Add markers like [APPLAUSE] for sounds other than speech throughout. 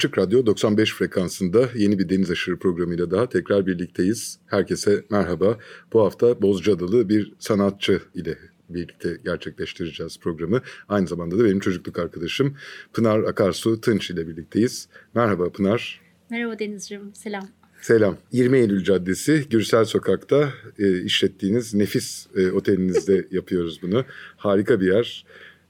Açık Radyo 95 frekansında yeni bir Deniz Aşırı programıyla daha tekrar birlikteyiz. Herkese merhaba. Bu hafta Bozcaadalı bir sanatçı ile birlikte gerçekleştireceğiz programı. Aynı zamanda da benim çocukluk arkadaşım Pınar Akarsu Tınç ile birlikteyiz. Merhaba Pınar. Merhaba Denizciğim, selam. Selam. 20 Eylül Caddesi Gürsel Sokak'ta e, işlettiğiniz nefis e, otelinizde [LAUGHS] yapıyoruz bunu. Harika bir yer.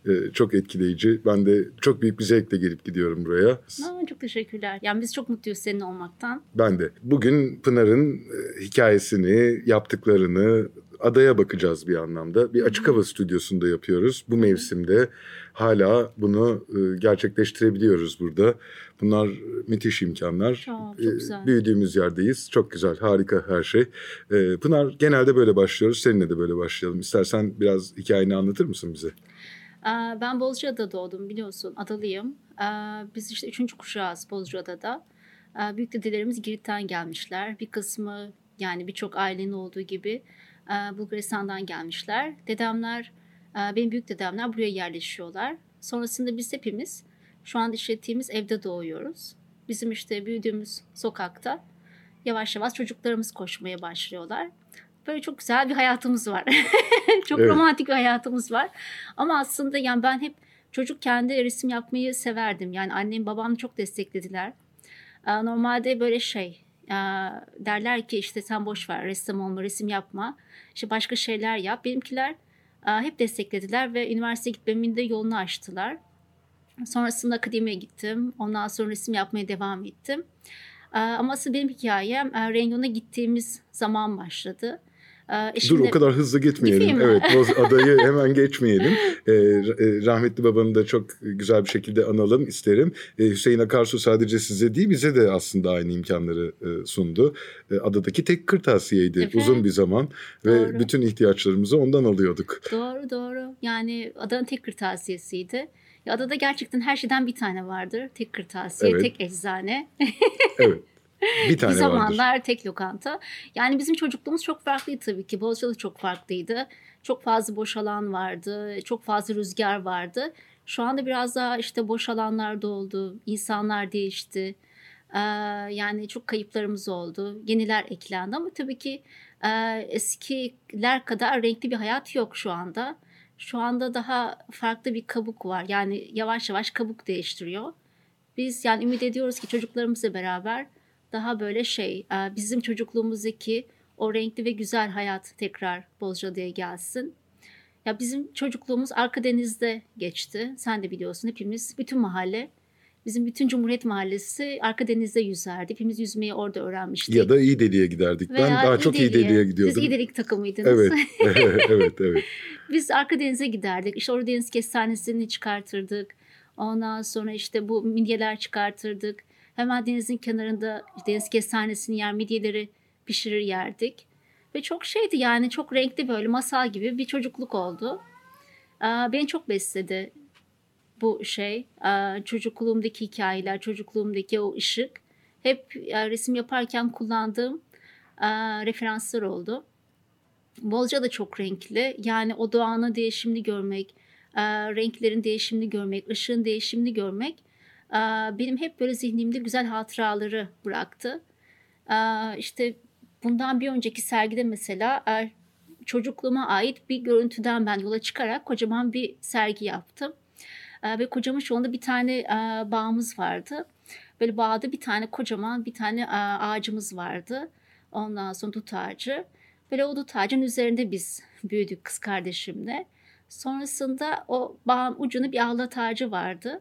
E, çok etkileyici. Ben de çok büyük bir zevkle gelip gidiyorum buraya. Aa, çok teşekkürler. Yani biz çok mutluyuz senin olmaktan. Ben de. Bugün Pınar'ın e, hikayesini, yaptıklarını, adaya bakacağız bir anlamda. Bir açık hava stüdyosunda yapıyoruz. Bu mevsimde hala bunu e, gerçekleştirebiliyoruz burada. Bunlar müthiş imkanlar. Çok, çok güzel. Büyüdüğümüz yerdeyiz. Çok güzel, harika her şey. Pınar genelde böyle başlıyoruz. Seninle de böyle başlayalım. İstersen biraz hikayeni anlatır mısın bize? Aa, Ben Bozcaada'da doğdum biliyorsun. Adalıyım. Aa, Biz işte üçüncü kuşağız Bozcaada'da. Aa, Büyük dedelerimiz Girit'ten gelmişler. Bir kısmı yani birçok ailenin olduğu gibi aa, Bulgaristan'dan gelmişler. Dedemler, aa, benim büyük dedemler buraya yerleşiyorlar. Sonrasında biz hepimiz şu an işlettiğimiz evde doğuyoruz. Bizim işte büyüdüğümüz sokakta yavaş yavaş çocuklarımız koşmaya başlıyorlar. Böyle çok güzel bir hayatımız var. [LAUGHS] çok Evet. romantik bir hayatımız var. Ama aslında yani ben hep çocukken de resim yapmayı severdim. Yani annem babam çok desteklediler. Ee, Normalde böyle şey e, derler ki işte sen boş ver ressam olma, resim yapma. İşte başka şeyler yap. Benimkiler e, hep desteklediler ve üniversiteye gitmemin de yolunu açtılar. Sonrasında akademiye gittim. Ondan sonra resim yapmaya devam ettim. Ee, Ama asıl benim hikayem e, Renyon'a gittiğimiz zaman başladı. Ee, Dur eşimle- o kadar hızlı gitmeyelim. Evet [LAUGHS] adayı hemen geçmeyelim. Ee, e, rahmetli babanı da çok güzel bir şekilde analım isterim. Ee, Hüseyin Akarsu sadece size değil bize de aslında aynı imkanları e, sundu. Ee, adadaki tek kırtasiyeydi Evet. uzun bir zaman. Ve Doğru. bütün ihtiyaçlarımızı ondan alıyorduk. Doğru doğru. Yani adanın tek kırtasiyesiydi. Ya adada gerçekten her şeyden bir tane vardır. Tek kırtasiye, Evet. tek eczane. [LAUGHS] Evet. Bir bir tane vardır. zamanlar tek lokanta. Yani bizim çocukluğumuz çok farklıydı tabii ki. Bozcaada çok farklıydı. Çok fazla boş alan vardı. Çok fazla rüzgar vardı. Şu anda biraz daha işte boş alanlar doldu. İnsanlar değişti. Ee, yani çok kayıplarımız oldu. Yeniler eklendi ama tabii ki e, eskiler kadar renkli bir hayat yok şu anda. Şu anda daha farklı bir kabuk var. Yani yavaş yavaş kabuk değiştiriyor. Biz yani ümit ediyoruz ki çocuklarımızla beraber daha böyle şey e, bizim çocukluğumuzdaki o renkli ve güzel hayat tekrar Bozcaada'ya gelsin. Ya bizim çocukluğumuz Arka Deniz'de geçti. Sen de biliyorsun hepimiz bütün mahalle bizim bütün Cumhuriyet Mahallesi Arka Deniz'de yüzerdi. Hepimiz yüzmeyi orada öğrenmiştik. Ya da iyi deliğe giderdik. ben Veya daha çok iyi deliğe gidiyordum. Siz iyi delik takımıydınız. Evet, [LAUGHS] [LAUGHS] evet, evet. Biz arka denize giderdik. İşte orada deniz kestanesini çıkartırdık. Ondan sonra işte bu midyeler çıkartırdık. Hemen denizin kenarında deniz kestanesini yer, midyeleri pişirir yerdik. Ve çok şeydi yani çok renkli böyle masal gibi bir çocukluk oldu. Beni çok besledi bu şey. Çocukluğumdaki hikayeler, çocukluğumdaki o ışık. Hep resim yaparken kullandığım referanslar oldu. Bolca da çok renkli. Yani o doğanın değişimini görmek, renklerin değişimini görmek, ışığın değişimini görmek benim hep böyle zihnimde güzel hatıraları bıraktı. İşte bundan bir önceki sergide mesela e, çocukluğuma ait bir görüntüden ben yola çıkarak kocaman bir sergi yaptım. Ve kocamın şu anda bir tane bağımız vardı. Böyle bağda bir tane kocaman bir tane ağacımız vardı. Ondan sonra dut ağacı. Böyle o dut ağacın üzerinde biz büyüdük kız kardeşimle. Sonrasında o bağın ucunda bir ahlat ağacı vardı.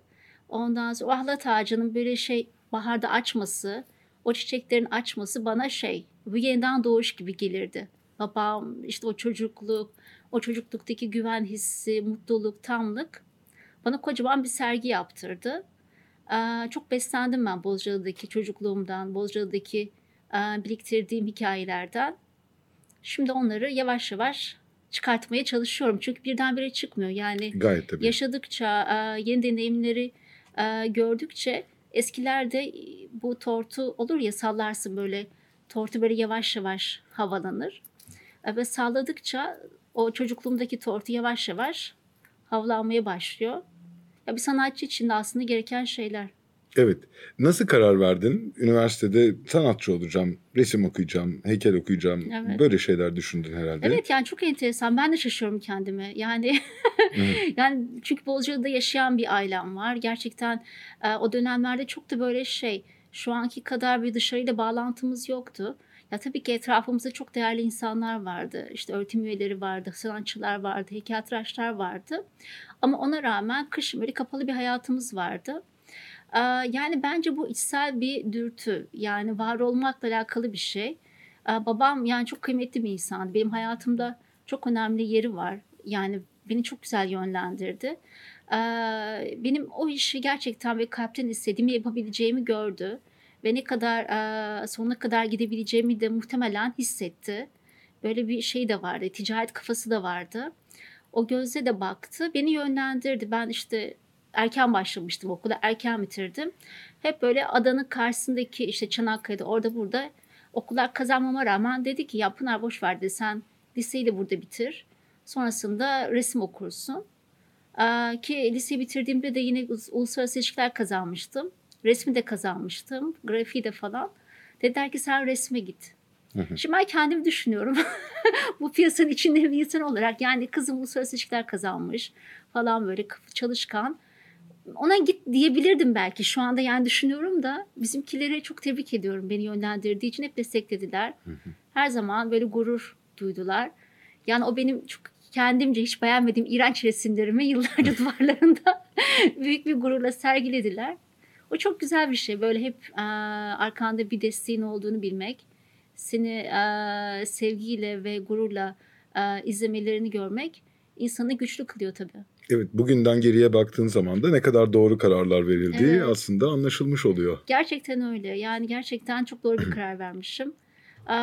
Ondan sonra o ahlat ağacının böyle şey baharda açması, o çiçeklerin açması bana şey, bu yeniden doğuş gibi gelirdi. Babam işte o çocukluk, o çocukluktaki güven hissi, mutluluk, tamlık bana kocaman bir sergi yaptırdı. Ee, çok beslendim ben Bozcaada'daki çocukluğumdan, Bozcaada'daki e, biriktirdiğim hikayelerden. Şimdi onları yavaş yavaş çıkartmaya çalışıyorum. Çünkü birdenbire çıkmıyor. Yani Gayet tabii. yaşadıkça, e, yeni deneyimleri e, gördükçe eskilerde bu tortu olur ya sallarsın böyle tortu böyle yavaş yavaş havalanır. E, Ve salladıkça o çocukluğumdaki tortu yavaş yavaş havalanmaya başlıyor. Ya bir sanatçı için de aslında gereken şeyler. Evet. Nasıl karar verdin? Üniversitede sanatçı olacağım, resim okuyacağım, heykel okuyacağım. Evet. Böyle şeyler düşündün herhalde. Evet yani çok enteresan. Ben de şaşıyorum kendime. Yani [LAUGHS] yani çünkü Bozcaada'da yaşayan bir ailem var. Gerçekten e, o dönemlerde çok da böyle şey şu anki kadar bir dışarıyla bağlantımız yoktu. Ya tabii ki etrafımızda çok değerli insanlar vardı. İşte öğretim üyeleri vardı, sanatçılar vardı, heykeltıraşlar vardı. Ama ona rağmen kışın böyle kapalı bir hayatımız vardı. Yani bence bu içsel bir dürtü. Yani var olmakla alakalı bir şey. Babam yani çok kıymetli bir insandı. Benim hayatımda çok önemli yeri var. Yani beni çok güzel yönlendirdi. Benim o işi gerçekten ve kalpten istediğimi yapabileceğimi gördü. Ve ne kadar sonuna kadar gidebileceğimi de muhtemelen hissetti. Böyle bir şey de vardı. Ticaret kafası da vardı. O gözle de baktı. Beni yönlendirdi. Ben işte erken başlamıştım okula. Erken bitirdim. Hep böyle adanın karşısındaki işte Çanakkale'de orada burada okullar kazanmama rağmen dedi ki ya Pınar boş ver dedi sen liseyi de burada bitir. Sonrasında resim okursun. Ee, ki liseyi bitirdiğimde de yine us- uluslararası ilişkiler kazanmıştım. Resmi de kazanmıştım. Grafiği de falan. Dediler ki sen resme git. Şimdi ben kendimi düşünüyorum. [LAUGHS] Bu piyasanın içinde bir insan olarak yani kızım uluslararası ilişkiler kazanmış falan böyle çalışkan. Ona git diyebilirdim belki şu anda yani düşünüyorum da bizimkileri çok tebrik ediyorum beni yönlendirdiği için hep desteklediler. Her zaman böyle gurur duydular. Yani o benim çok kendimce hiç beğenmediğim iğrenç resimlerimi yıllarca [LAUGHS] duvarlarında [LAUGHS] büyük bir gururla sergilediler. O çok güzel bir şey. Böyle hep e, arkanda bir desteğin olduğunu bilmek, seni e, sevgiyle ve gururla e, izlemelerini görmek insanı güçlü kılıyor tabii. Evet, bugünden geriye baktığın zaman da ne kadar doğru kararlar verildiği Evet. aslında anlaşılmış oluyor. Gerçekten öyle. Yani gerçekten çok doğru bir [CLEARS THROAT] karar vermişim. Ee,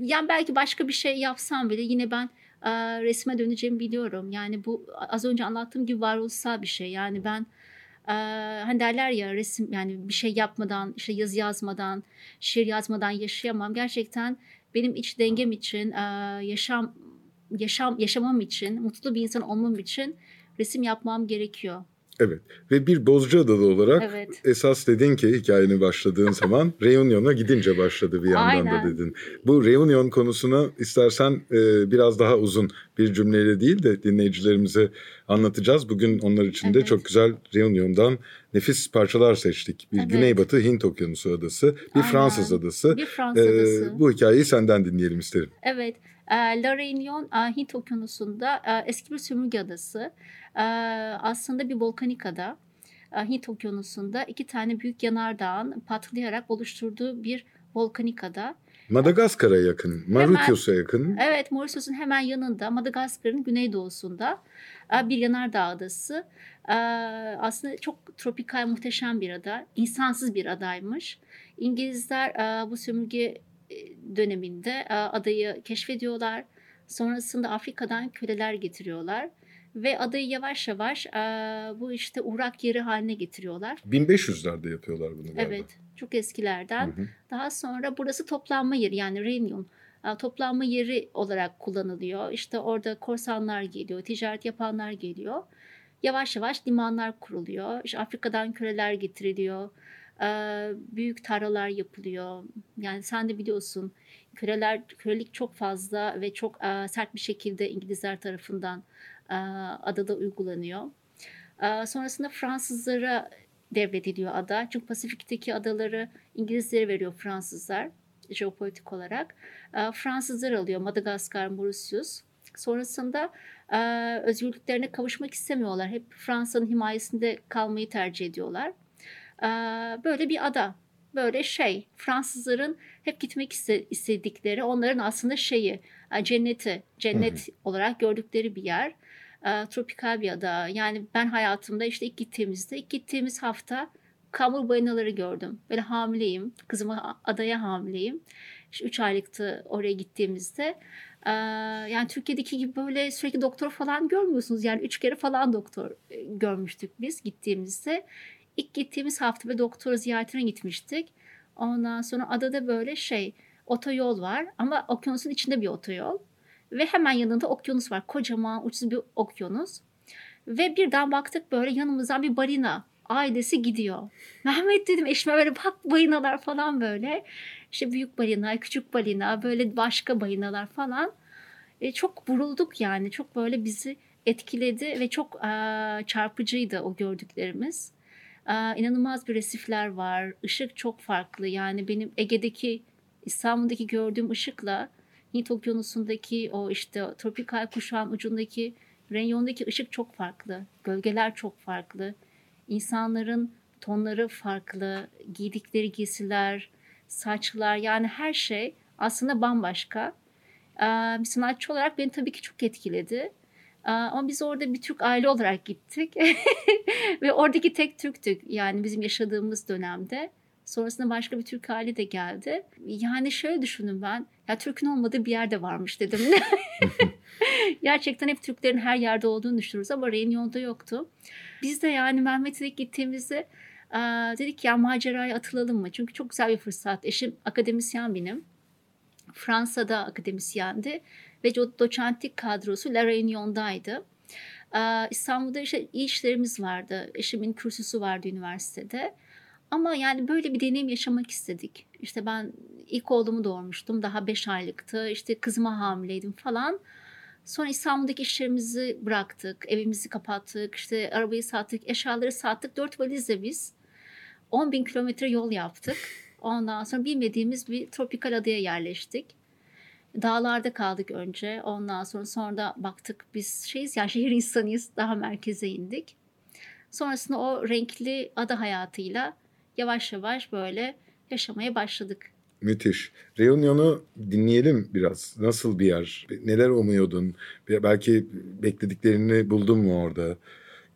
yani belki başka bir şey yapsam bile yine ben e, resme döneceğimi biliyorum. Yani bu az önce anlattığım gibi varoluşsal bir şey. Yani ben e, hani derler ya resim yani bir şey yapmadan işte yazı yazmadan şiir yazmadan yaşayamam. Gerçekten benim iç dengem için yaşam yaşam yaşamam için mutlu bir insan olmam için resim yapmam gerekiyor. Evet ve bir Bozcaadalı olarak Evet. esas dedin ki hikayeni başladığın zaman [LAUGHS] Reunion'a gidince başladı bir yandan da Aynen. dedin. Bu Reunion konusunu istersen e, biraz daha uzun bir cümleyle değil de dinleyicilerimize anlatacağız. Bugün onlar için de Evet. çok güzel Reunion'dan nefis parçalar seçtik. Bir Evet. Güneybatı Hint Okyanusu adası, bir Aynen. Fransız adası. Bir Fransız E, adası. bu hikayeyi senden dinleyelim isterim. Evet, e, La Réunion e, Hint Okyanusu'nda e, eski bir sömürge adası. E, Aslında bir volkanik ada. E, Hint Okyanusu'nda iki tane büyük yanardağın patlayarak oluşturduğu bir volkanik ada. Madagaskar'a yakın, Mauritius'a yakın. Evet, Mauritius'un hemen yanında Madagaskar'ın güneydoğusunda e, bir yanardağ adası. E, Aslında çok tropikal, muhteşem bir ada. İnsansız bir adaymış. İngilizler e, bu sömürge e, döneminde e, adayı keşfediyorlar. Sonrasında Afrika'dan köleler getiriyorlar. Ve adayı yavaş yavaş e, bu işte uğrak yeri haline getiriyorlar. 1500'lerde yapıyorlar bunu galiba. Evet, çok eskilerden. Hı hı. Daha sonra burası toplanma yeri yani Reunion toplanma yeri olarak kullanılıyor. İşte orada korsanlar geliyor, ticaret yapanlar geliyor. Yavaş yavaş limanlar kuruluyor. İşte Afrika'dan köleler getiriliyor. Büyük tarlalar yapılıyor. Yani sen de biliyorsun köleler kölelik çok fazla ve çok sert bir şekilde İngilizler tarafından adada uygulanıyor. E, Sonrasında Fransızlara devrediliyor ada. Çünkü Pasifik'teki adaları İngilizlere veriyor Fransızlar jeopolitik olarak. E, Fransızlar alıyor Madagaskar, Mauritius. Sonrasında e, özgürlüklerine kavuşmak istemiyorlar. Hep Fransa'nın himayesinde kalmayı tercih ediyorlar. E, Böyle bir ada. Böyle şey Fransızların hep gitmek iste- istedikleri onların aslında şeyi e, cenneti cennet olarak gördükleri bir yer. E, tropikal bir ada. Yani ben hayatımda işte ilk gittiğimizde, ilk gittiğimiz hafta kamur balinaları gördüm. Böyle hamileyim. Kızıma adaya hamileyim. İşte 3 aylıktı oraya gittiğimizde. Ee, yani Türkiye'deki gibi böyle sürekli doktor falan görmüyorsunuz. Yani üç kere falan doktor e, görmüştük biz gittiğimizde. İlk gittiğimiz hafta ve doktora ziyaretine gitmiştik. Ondan sonra adada böyle şey otoyol var ama okyanusun içinde bir otoyol. Ve hemen yanında okyanus var. Kocaman uçsuz bir okyanus. Ve birden baktık böyle yanımızdan bir balina ailesi gidiyor. Mehmet dedim eşime böyle bak balinalar falan böyle. İşte büyük balina, küçük balina, böyle başka balinalar falan. E, çok vurulduk yani. Çok böyle bizi etkiledi ve çok e, çarpıcıydı o gördüklerimiz. E, inanılmaz bir resifler var. Işık çok farklı. Yani benim Ege'deki, İstanbul'daki gördüğüm ışıkla Hint Okyanusu'ndaki o işte tropikal kuşağın ucundaki renyondaki ışık çok farklı. Gölgeler çok farklı. İnsanların tonları farklı, giydikleri giysiler, saçlar yani her şey aslında bambaşka. Bir sanatçı olarak beni tabii ki çok etkiledi. Ama biz orada bir Türk aile olarak gittik. [LAUGHS] Ve oradaki tek Türktük yani bizim yaşadığımız dönemde. Sonrasında başka bir Türk aile de geldi. Yani şöyle düşündüm ben. Ya Türk'ün olmadığı bir yerde varmış dedim. [LAUGHS] [LAUGHS] Gerçekten hep Türklerin her yerde olduğunu düşünürüz ama Reunion'da yoktu. Biz de yani Mehmet'e gittiğimizde dedik ya maceraya atılalım mı? Çünkü çok güzel bir fırsat. Eşim akademisyen benim. Fransa'da akademisyendi ve doçentlik kadrosu La Reunion'daydı. İstanbul'da işte iyi işlerimiz vardı. Eşimin kürsüsü vardı üniversitede. Ama yani böyle bir deneyim yaşamak istedik. İşte ben ilk oğlumu doğurmuştum. Daha beş aylıktı. İşte kızıma hamileydim falan. Sonra İstanbul'daki işlerimizi bıraktık. Evimizi kapattık. İşte arabayı sattık. Eşyaları sattık. Dört valizle biz 10 bin kilometre yol yaptık. Ondan sonra bilmediğimiz bir tropikal adaya yerleştik. Dağlarda kaldık önce. Ondan sonra sonra da baktık biz şeyiz ya şehir insanıyız. Daha merkeze indik. Sonrasında o renkli ada hayatıyla yavaş yavaş böyle yaşamaya başladık. Müthiş. Reunion'u dinleyelim biraz. Nasıl bir yer? Neler umuyordun? Belki beklediklerini buldun mu orada?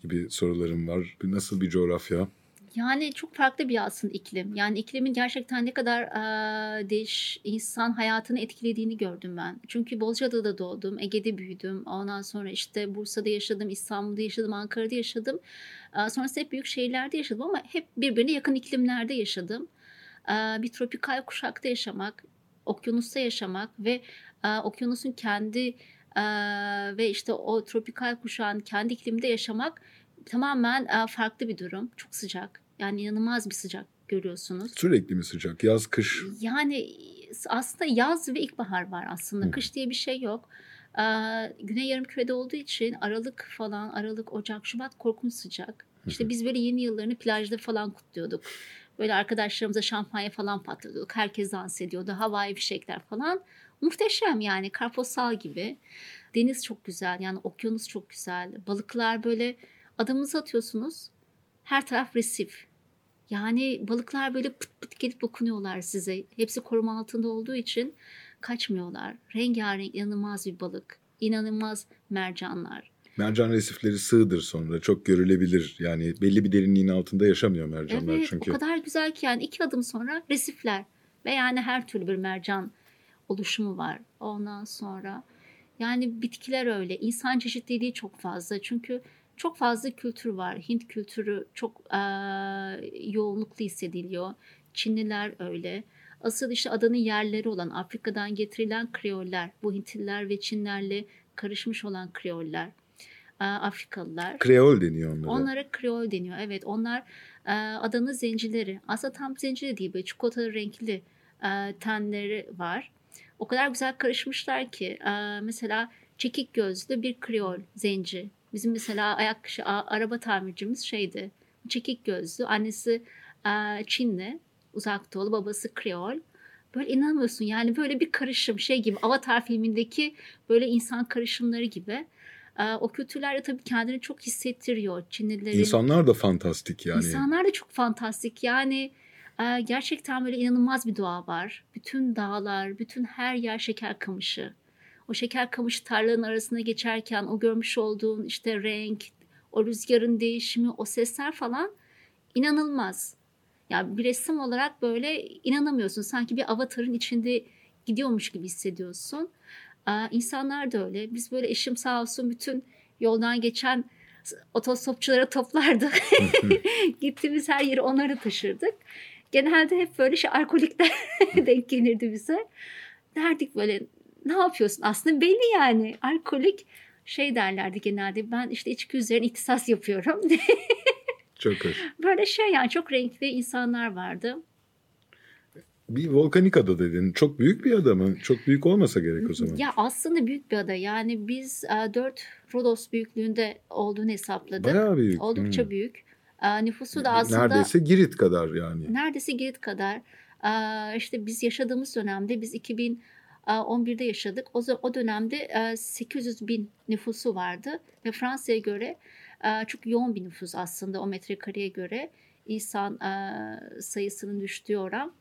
Gibi sorularım var. Nasıl bir coğrafya? Yani çok farklı bir aslında iklim. Yani iklimin gerçekten ne kadar e, değiş insan hayatını etkilediğini gördüm ben. Çünkü Bozcaada'da doğdum, Ege'de büyüdüm. Ondan sonra işte Bursa'da yaşadım, İstanbul'da yaşadım, Ankara'da yaşadım. E, sonrasında hep büyük şehirlerde yaşadım ama hep birbirine yakın iklimlerde yaşadım. E, bir tropikal kuşakta yaşamak, okyanusta yaşamak ve e, okyanusun kendi e, ve işte o tropikal kuşağın kendi iklimde yaşamak tamamen farklı bir durum. Çok sıcak yani inanılmaz bir sıcak görüyorsunuz. Sürekli mi sıcak? Yaz, kış? Yani aslında yaz ve ilkbahar var aslında. Hı. Kış diye bir şey yok. Ee, Güney Yarımküre'de olduğu için Aralık falan, Aralık, Ocak, Şubat korkunç sıcak. İşte biz böyle yeni yıllarını plajda falan kutluyorduk. Böyle arkadaşlarımıza şampanya falan patlatıyorduk. Herkes dans ediyordu. Havai fişekler falan. Muhteşem yani karposal gibi. Deniz çok güzel yani okyanus çok güzel. Balıklar böyle adımınızı atıyorsunuz her taraf resif. Yani balıklar böyle pıt pıt gelip dokunuyorlar size. Hepsi koruma altında olduğu için kaçmıyorlar. Rengarenk inanılmaz bir balık. İnanılmaz mercanlar. Mercan resifleri sığdır sonra çok görülebilir. Yani belli bir derinliğin altında yaşamıyor mercanlar evet, çünkü. o kadar güzel ki yani iki adım sonra resifler ve yani her türlü bir mercan oluşumu var. Ondan sonra yani bitkiler öyle. İnsan çeşitliliği çok fazla. Çünkü çok fazla kültür var. Hint kültürü çok e, yoğunluklu hissediliyor. Çinliler öyle. Asıl işte adanın yerleri olan Afrika'dan getirilen Kreoller, bu Hintliler ve Çinlerle karışmış olan Kreoller, e, Afrikalılar. Kreol deniyor onlara. Onlara Kreol deniyor, evet. Onlar adanın zencileri. Aslında tam zenci de değil, böyle çikolatalı renkli tenleri var. O kadar güzel karışmışlar ki mesela çekik gözlü bir Kreol zenci Bizim mesela ayak araba tamircimiz şeydi. Çekik gözlü. Annesi Çinli. Uzak doğulu. Babası Kreol. Böyle inanmıyorsun yani böyle bir karışım şey gibi Avatar filmindeki böyle insan karışımları gibi. O kültürler de tabii kendini çok hissettiriyor Çinlilerin. İnsanlar da fantastik yani. İnsanlar da çok fantastik yani gerçekten böyle inanılmaz bir doğa var. Bütün dağlar, bütün her yer şeker kamışı. O şeker kamışı tarlanın arasında geçerken o görmüş olduğun işte renk, o rüzgarın değişimi, o sesler falan inanılmaz. Yani bir ressam olarak böyle inanamıyorsun. Sanki bir avatarın içinde gidiyormuş gibi hissediyorsun. Aa, insanlar da öyle. Biz böyle eşim sağ olsun bütün yoldan geçen otostopçulara toplardı. [LAUGHS] Gittiğimiz her yeri onları taşırdık. Genelde hep böyle şey alkolikler [LAUGHS] denk gelirdi bize. Derdik böyle ne yapıyorsun? Aslında belli yani. Alkolik şey derlerdi genelde. Ben işte içki üzerine ihtisas yapıyorum. [LAUGHS] Çok hoş. Böyle şey yani çok renkli insanlar vardı. Bir volkanik ada dedin. Çok büyük bir ada mı? Çok büyük olmasa gerek o zaman. Ya aslında büyük bir ada. Yani biz e, 4 Rodos büyüklüğünde olduğunu hesapladık. Bayağı büyük. Oldukça Hmm. büyük. E, nüfusu da aslında Neredeyse Girit kadar yani. neredeyse Girit kadar. E, işte biz yaşadığımız dönemde biz 2011'de yaşadık. O, o dönemde e, 800 bin nüfusu vardı ve Fransa'ya göre e, çok yoğun bir nüfus aslında o metrekareye göre insan e, sayısının düştüğü oran.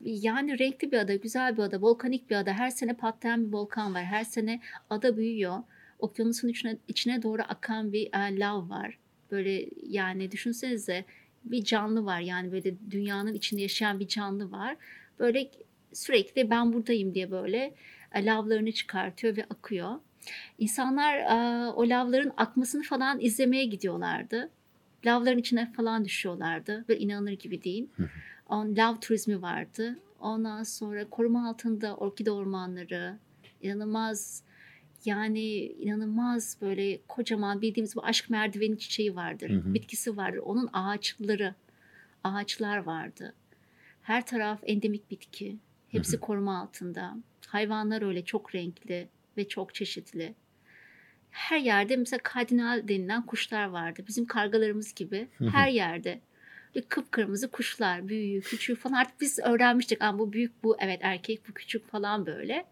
Yani renkli bir ada, güzel bir ada, volkanik bir ada. Her sene patlayan bir volkan var. Her sene ada büyüyor. Okyanusun içine, içine doğru akan bir e, lav var. Böyle yani düşünsenize bir canlı var. Yani böyle dünyanın içinde yaşayan bir canlı var. Böyle sürekli ben buradayım diye böyle e, lavlarını çıkartıyor ve akıyor. İnsanlar e, o lavların akmasını falan izlemeye gidiyorlardı. Lavların içine falan düşüyorlardı. Böyle inanılır gibi değil. On, lav turizmi vardı. Ondan sonra koruma altında orkide ormanları, inanılmaz yani inanılmaz böyle kocaman bildiğimiz bu aşk merdiveni çiçeği vardır. Hı hı. Bitkisi vardır. Onun ağaçları, ağaçlar vardı. Her taraf endemik bitki. Hepsi koruma altında. Hayvanlar öyle çok renkli ve çok çeşitli. Her yerde mesela kardinal denilen kuşlar vardı. Bizim kargalarımız gibi her yerde. Ve kıpkırmızı kuşlar, büyüğü, küçüğü falan. Artık biz öğrenmiştik. Aa, bu büyük, bu evet erkek, bu küçük falan böyle.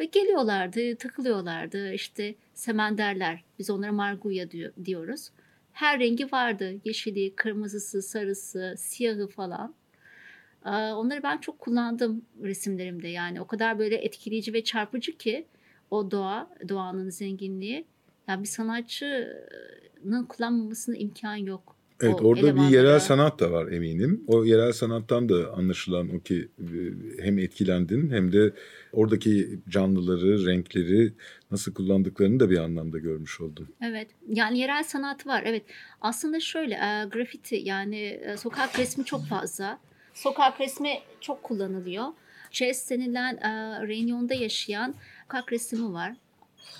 Ve geliyorlardı, takılıyorlardı. İşte semenderler, biz onlara marguya diyor, diyoruz. Her rengi vardı. Yeşili, kırmızısı, sarısı, siyahı falan. Onları ben çok kullandım resimlerimde. Yani o kadar böyle etkileyici ve çarpıcı ki o doğa, doğanın zenginliği. Yani bir sanatçının kullanmamasına imkan yok. Evet o orada bir yerel sanat da var eminim. O yerel sanattan da anlaşılan o ki hem etkilendin hem de oradaki canlıları, renkleri nasıl kullandıklarını da bir anlamda görmüş oldun. Evet. Yani yerel sanat var. Evet. Aslında şöyle grafiti yani sokak resmi çok fazla. Sokak resmi çok kullanılıyor. Chess denilen e, Reunion'da yaşayan sokak resmi var.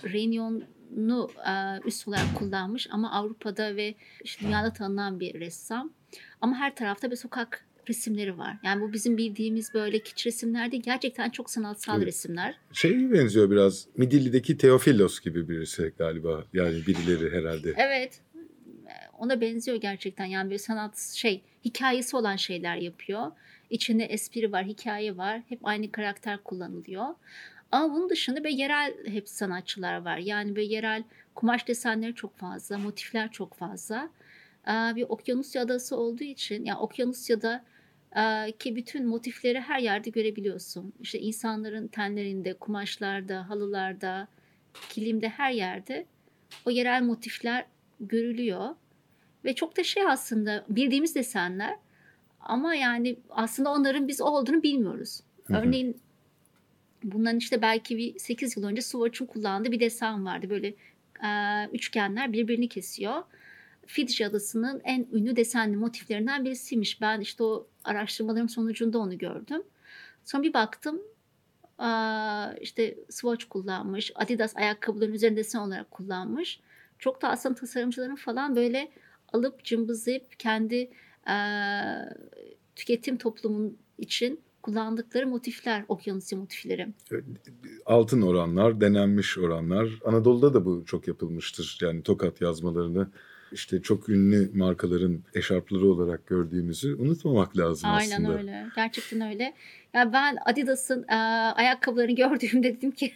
Reunion'u e, üst olarak kullanmış ama Avrupa'da ve işte dünyada tanınan bir ressam. Ama her tarafta bir sokak resimleri var. Yani bu bizim bildiğimiz böyle kiç resimler değil. Gerçekten çok sanatsal Evet. resimler. Şey benziyor biraz Midilli'deki Teofilos gibi birisi galiba. Yani birileri herhalde. Evet. Ona benziyor gerçekten. Yani bir sanat şey, hikayesi olan şeyler yapıyor. İçinde espri var, hikaye var. Hep aynı karakter kullanılıyor. Ama bunun dışında böyle yerel hep sanatçılar var. Yani böyle yerel kumaş desenleri çok fazla, motifler çok fazla. Bir Okyanusya adası olduğu için, yani Okyanusya'da ki bütün motifleri her yerde görebiliyorsun. İşte insanların tenlerinde, kumaşlarda, halılarda, kilimde her yerde o yerel motifler görülüyor. Ve çok da şey aslında bildiğimiz desenler ama yani aslında onların biz o olduğunu bilmiyoruz. hı. Örneğin bundan işte belki bir 8 yıl önce Swatch'un kullandığı bir desen vardı. Böyle e, üçgenler birbirini kesiyor. Fidji adasının en ünlü desenli motiflerinden birisiymiş. Ben işte o araştırmalarım sonucunda onu gördüm. Sonra bir baktım aa, işte Swatch kullanmış, Adidas ayakkabıların üzerinde desen olarak kullanmış. Çok da aslında tasarımcıların falan böyle alıp cımbızlayıp kendi eee, tüketim toplumun için kullandıkları motifler, okyanusya motifleri. Altın oranlar, denenmiş oranlar. Anadolu'da da bu çok yapılmıştır. Yani tokat yazmalarını işte çok ünlü markaların eşarpları olarak gördüğümüzü unutmamak lazım Aynen aslında. öyle. Gerçekten öyle. Ya ben Adidas'ın eee, ayakkabılarını [LAUGHS] gördüğümde dedim ki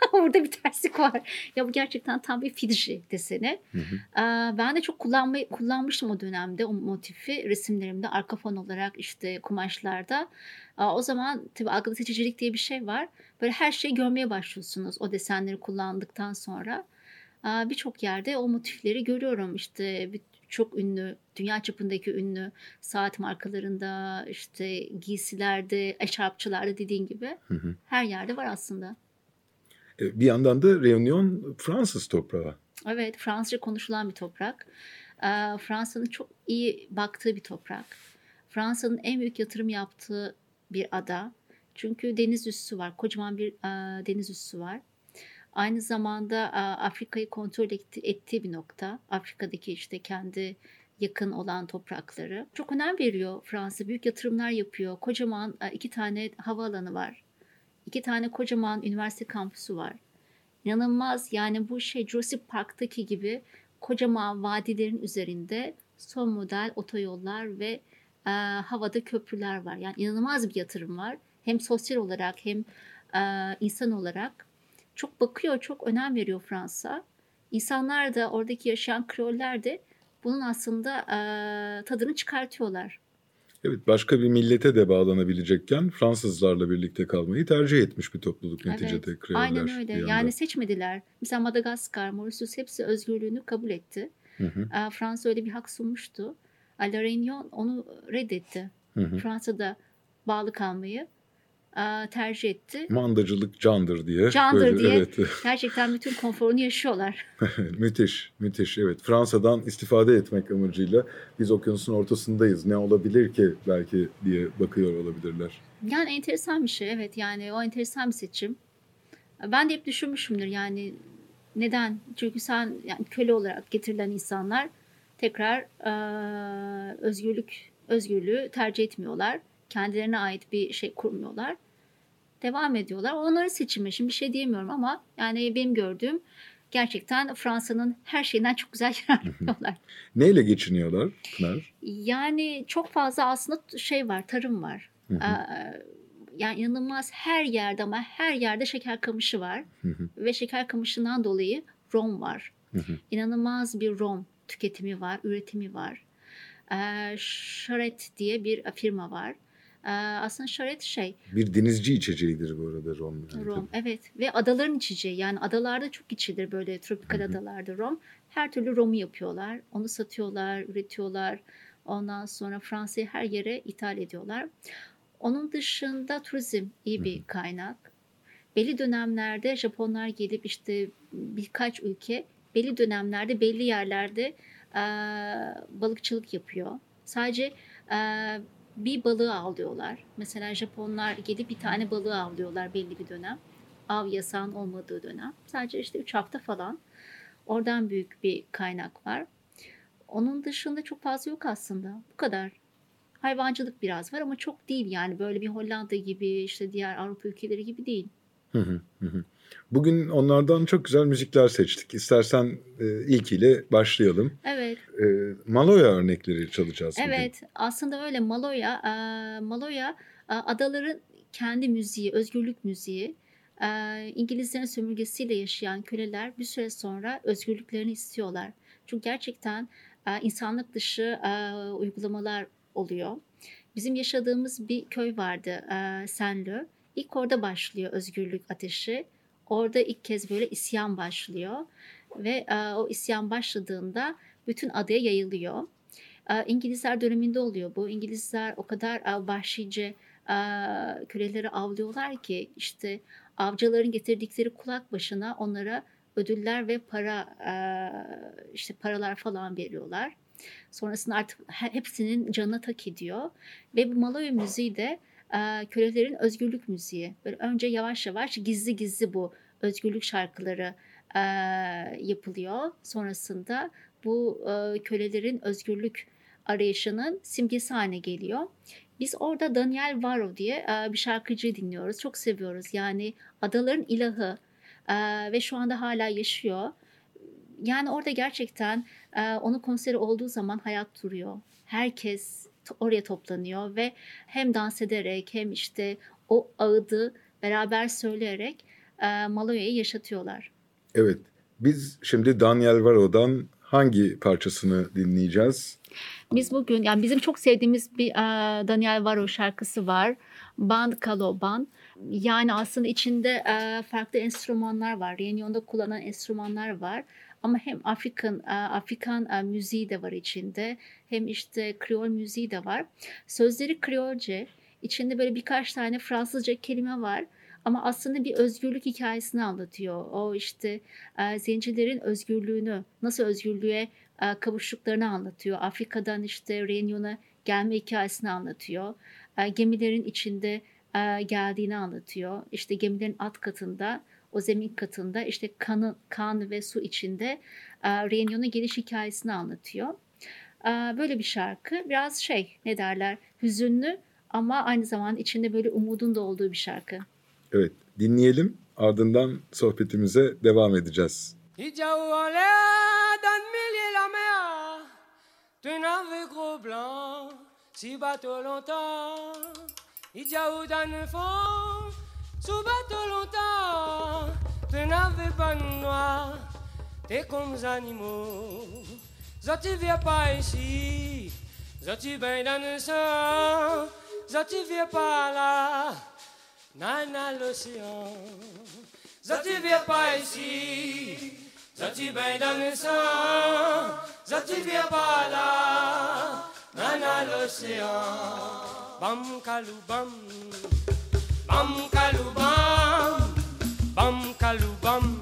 [LAUGHS] Burada bir terslik var. Ya bu gerçekten tam bir Fiji deseni. Hı hı. Ee, Ben de çok kullanmayı, kullanmıştım o dönemde o motifi resimlerimde arka fon olarak işte kumaşlarda. Aa, O zaman tabii algılatıcılık diye bir şey var. Böyle her şeyi görmeye başlıyorsunuz o desenleri kullandıktan sonra. Aa, Birçok yerde o motifleri görüyorum. İşte bir- çok ünlü, dünya çapındaki ünlü saat markalarında, işte giysilerde, eşarpçılarda dediğin gibi Hı hı. her yerde var aslında. E, Bir yandan da Reunion Fransız toprağı. Evet, Fransızca konuşulan bir toprak. Ee, Fransa'nın çok iyi baktığı bir toprak. Fransa'nın en büyük yatırım yaptığı bir ada. Çünkü deniz üssü var, kocaman bir e, deniz üssü var. Aynı zamanda e, Afrika'yı kontrol etti- ettiği bir nokta. Afrika'daki işte kendi yakın olan toprakları. Çok önem veriyor Fransa. Büyük yatırımlar yapıyor. Kocaman e, iki tane havaalanı var. İki tane kocaman üniversite kampüsü var. İnanılmaz yani bu şey Jurassic Park'taki gibi kocaman vadilerin üzerinde son model otoyollar ve e, havada köprüler var. Yani inanılmaz bir yatırım var. Hem sosyal olarak hem e, insan olarak. Çok bakıyor, çok önem veriyor Fransa. İnsanlar da oradaki yaşayan Kreoller de bunun aslında e, tadını çıkartıyorlar. Evet başka bir millete de bağlanabilecekken Fransızlarla birlikte kalmayı tercih etmiş bir topluluk neticede Evet, Kreoller. aynen öyle. Yani seçmediler. Mesela Madagaskar, Mauritius hepsi özgürlüğünü kabul etti. Hı hı, Ee, Fransa öyle bir hak sunmuştu. La Réunion onu reddetti. hı hı. Fransa'da bağlı kalmayı tercih etti. Mandacılık candır diye. Candır diye. Evet. [LAUGHS] Gerçekten bütün konforunu yaşıyorlar. [LAUGHS] müthiş, müthiş. Evet, Fransa'dan istifade etmek amacıyla biz okyanusun ortasındayız. Ne olabilir ki belki diye bakıyor olabilirler. Yani enteresan bir şey evet yani o enteresan bir seçim. Ben de hep düşünmüşümdür yani neden? Çünkü sen yani köle olarak getirilen insanlar tekrar e, özgürlük özgürlüğü tercih etmiyorlar. Kendilerine ait bir şey kurmuyorlar. Devam ediyorlar. Onların seçimi. Şimdi bir şey diyemiyorum ama yani benim gördüğüm gerçekten Fransa'nın her şeyinden çok güzel [LAUGHS] yararlanıyorlar. Neyle geçiniyorlar Pınar? Yani çok fazla aslında şey var, tarım var. Yani inanılmaz her yerde ama her yerde şeker kamışı var. Ve şeker kamışından dolayı rom var. İnanılmaz bir rom tüketimi var, üretimi var. Şaret diye bir firma var. Ee, aslında şaret şey, Bir denizci içeceğidir bu arada rom. Yani rom. Evet ve adaların içeceği. Yani adalarda çok içilir böyle tropikal adalarda rom. Her türlü romu yapıyorlar. Onu satıyorlar, üretiyorlar. Ondan sonra Fransa'yı her yere ithal ediyorlar. Onun dışında turizm iyi bir kaynak. Belli dönemlerde Japonlar gelip işte birkaç ülke belli dönemlerde belli yerlerde e, balıkçılık yapıyor. Sadece e, bir balığı avlıyorlar. Mesela Japonlar gelip bir tane balığı avlıyorlar belli bir dönem. Av yasağın olmadığı dönem. Sadece işte 3 hafta falan. Oradan büyük bir kaynak var. Onun dışında çok fazla yok aslında. Bu kadar. Hayvancılık biraz var ama çok değil yani. Böyle bir Hollanda gibi işte diğer Avrupa ülkeleri gibi değil. Hı hı, hı. Bugün onlardan çok güzel müzikler seçtik. İstersen e, ilkiyle başlayalım. Evet. E, Maloya örnekleri çalacağız bugün. Evet aslında öyle Maloya, e, Maloya e, adaların kendi müziği, özgürlük müziği. E, İngilizlerin sömürgesiyle yaşayan köleler bir süre sonra özgürlüklerini istiyorlar. Çünkü gerçekten e, insanlık dışı e, uygulamalar oluyor. Bizim yaşadığımız bir köy vardı e, Senlö. İlk orada başlıyor özgürlük ateşi. Orada ilk kez böyle isyan başlıyor. Ve e, o isyan başladığında bütün adaya yayılıyor. E, İngilizler döneminde oluyor bu. İngilizler o kadar e, vahşice e, köleleri avlıyorlar ki işte avcıların getirdikleri kulak başına onlara ödüller ve para e, işte paralar falan veriyorlar. Sonrasında artık he- hepsinin canına tak ediyor. Ve bu Maloya müziği de kölelerin özgürlük müziği. Böyle önce yavaş yavaş gizli gizli bu özgürlük şarkıları yapılıyor. Sonrasında bu kölelerin özgürlük arayışının simgesi haline geliyor. Biz orada Daniel Varo diye bir şarkıcıyı dinliyoruz. Çok seviyoruz. Yani adaların ilahı ve şu anda hala yaşıyor. Yani orada gerçekten onun konseri olduğu zaman hayat duruyor. Herkes oraya toplanıyor ve hem dans ederek hem işte o ağıdı beraber söyleyerek e, Maloya'yı yaşatıyorlar. Evet. Biz şimdi Daniel Varo'dan hangi parçasını dinleyeceğiz? Biz bugün yani bizim çok sevdiğimiz bir e, Daniel Varo şarkısı var. Ban Kaloban. Yani aslında içinde e, farklı enstrümanlar var. Reunion'da kullanılan enstrümanlar var. Ama hem Afrikan e, Afrikan e, müziği de var içinde. Hem işte Kreol müziği de var. Sözleri Kreolce. İçinde böyle birkaç tane Fransızca kelime var. Ama aslında bir özgürlük hikayesini anlatıyor. O işte e, zencilerin özgürlüğünü, nasıl özgürlüğe kavuştuklarını anlatıyor. Afrika'dan işte Reunion'a gelme hikayesini anlatıyor. Gemilerin içinde geldiğini anlatıyor. İşte gemilerin alt katında, o zemin katında işte kanı, kan ve su içinde Reunion'a geliş hikayesini anlatıyor. Böyle bir şarkı. Biraz şey ne derler hüzünlü ama aynı zamanda içinde böyle umudun da olduğu bir şarkı. Evet dinleyelim ardından sohbetimize devam edeceğiz. Tu n'avais gros blanc, si bateau longtemps. Idjaou d'un fond, sous bateau longtemps. Tu n'avais pas de noir, t'es comme les animaux. Tu viens pas ici, tu viens dans le sang. Tu viens pas là, nana l'océan. Tu viens pas ici, tu viens dans le sang. Zativia bala, nana l'océan. Bam kalubam, bam kalubam,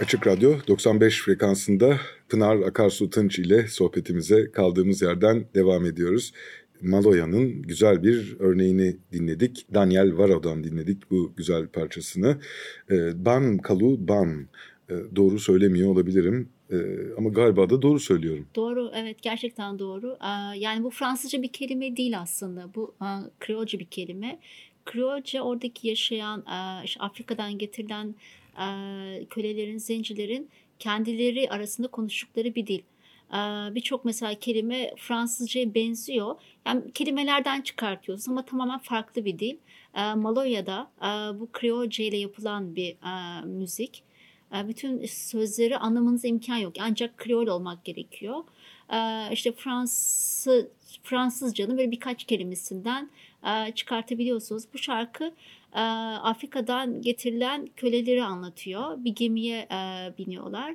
Açık Radyo 95 frekansında Pınar Akarsu Tınç ile sohbetimize kaldığımız yerden devam ediyoruz. Maloya'nın güzel bir örneğini dinledik. Daniel Varo'dan dinledik bu güzel parçasını. Ee, ban Kalu Ban. Ee, doğru söylemiyor olabilirim. Ee, ama galiba da doğru söylüyorum. Doğru, evet gerçekten doğru. Yani bu Fransızca bir kelime değil aslında. Bu Kreolca bir kelime. Kreolca oradaki yaşayan, Afrika'dan getirilen kölelerin, zencilerin kendileri arasında konuştukları bir dil. Birçok mesela kelime Fransızca'ya benziyor. Yani kelimelerden çıkartıyoruz ama tamamen farklı bir dil. Maloya'da bu Kreolca ile yapılan bir müzik. Bütün sözleri anlamanıza imkan yok. Ancak Kreol olmak gerekiyor. İşte Fransız Fransızcanın böyle birkaç kelimesinden çıkartabiliyorsunuz. Bu şarkı Afrika'dan getirilen köleleri anlatıyor. Bir gemiye biniyorlar.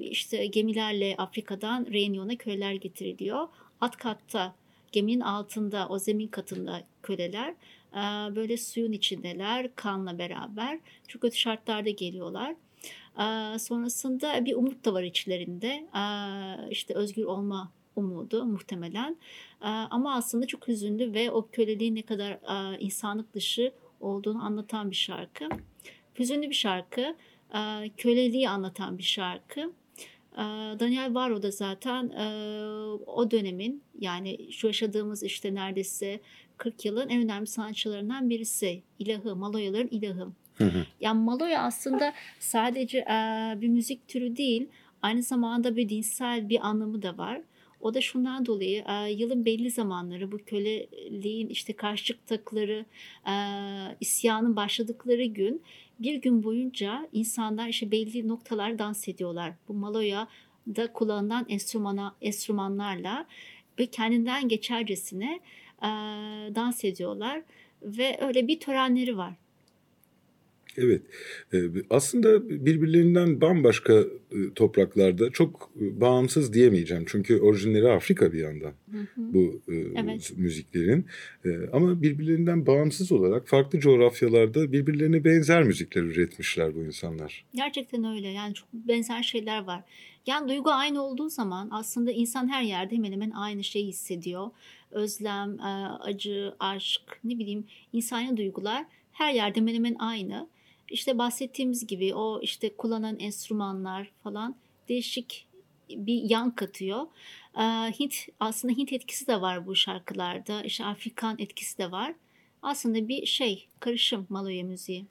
İşte gemilerle Afrika'dan Reunion'a köleler getiriliyor. Alt katta geminin altında o zemin katında köleler böyle suyun içindeler kanla beraber. Çok kötü şartlarda geliyorlar. Sonrasında bir umut da var içlerinde. İşte özgür olma umudu muhtemelen. Ama aslında çok hüzünlü ve o köleliğin ne kadar insanlık dışı olduğunu anlatan bir şarkı. Hüzünlü bir şarkı, köleliği anlatan bir şarkı. Daniel Varro da zaten o dönemin yani şu yaşadığımız işte neredeyse 40 yılın en önemli sanatçılarından birisi. İlahı, Maloyaların ilahı. Yani Maloya aslında sadece bir müzik türü değil, aynı zamanda bir dinsel bir anlamı da var. O da şundan dolayı yılın belli zamanları bu köleliğin işte karşı çıktıkları isyanın başladıkları gün bir gün boyunca insanlar işte belli noktalar dans ediyorlar. Bu Maloya'da kullanılan enstrümana, enstrümanlarla ve kendinden geçercesine dans ediyorlar ve öyle bir törenleri var. Evet. Ee, aslında birbirlerinden bambaşka e, topraklarda çok e, bağımsız diyemeyeceğim. Çünkü orijinleri Afrika bir yandan hı hı. bu e, evet. müziklerin. Ama birbirlerinden bağımsız olarak farklı coğrafyalarda birbirlerine benzer müzikler üretmişler bu insanlar. Gerçekten öyle. Yani çok benzer şeyler var. Yani duygu aynı olduğu zaman aslında insan her yerde hemen hemen aynı şeyi hissediyor. Özlem, acı, aşk, ne bileyim insani duygular her yerde hemen hemen aynı işte bahsettiğimiz gibi o işte kullanan enstrümanlar falan değişik bir yan katıyor. Hint aslında Hint etkisi de var bu şarkılarda. İşte Afrikan etkisi de var. Aslında bir şey karışım Maloya müziği.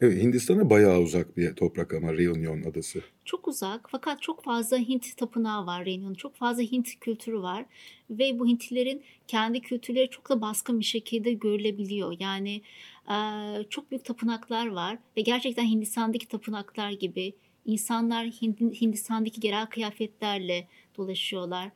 Evet, Hindistan'a bayağı uzak bir toprak ama Reunion adası. Çok uzak fakat çok fazla Hint tapınağı var Reunion. Çok fazla Hint kültürü var ve bu Hintlilerin kendi kültürleri çok da baskın bir şekilde görülebiliyor. Yani çok büyük tapınaklar var ve gerçekten Hindistan'daki tapınaklar gibi insanlar Hindistan'daki genel kıyafetlerle dolaşıyorlar.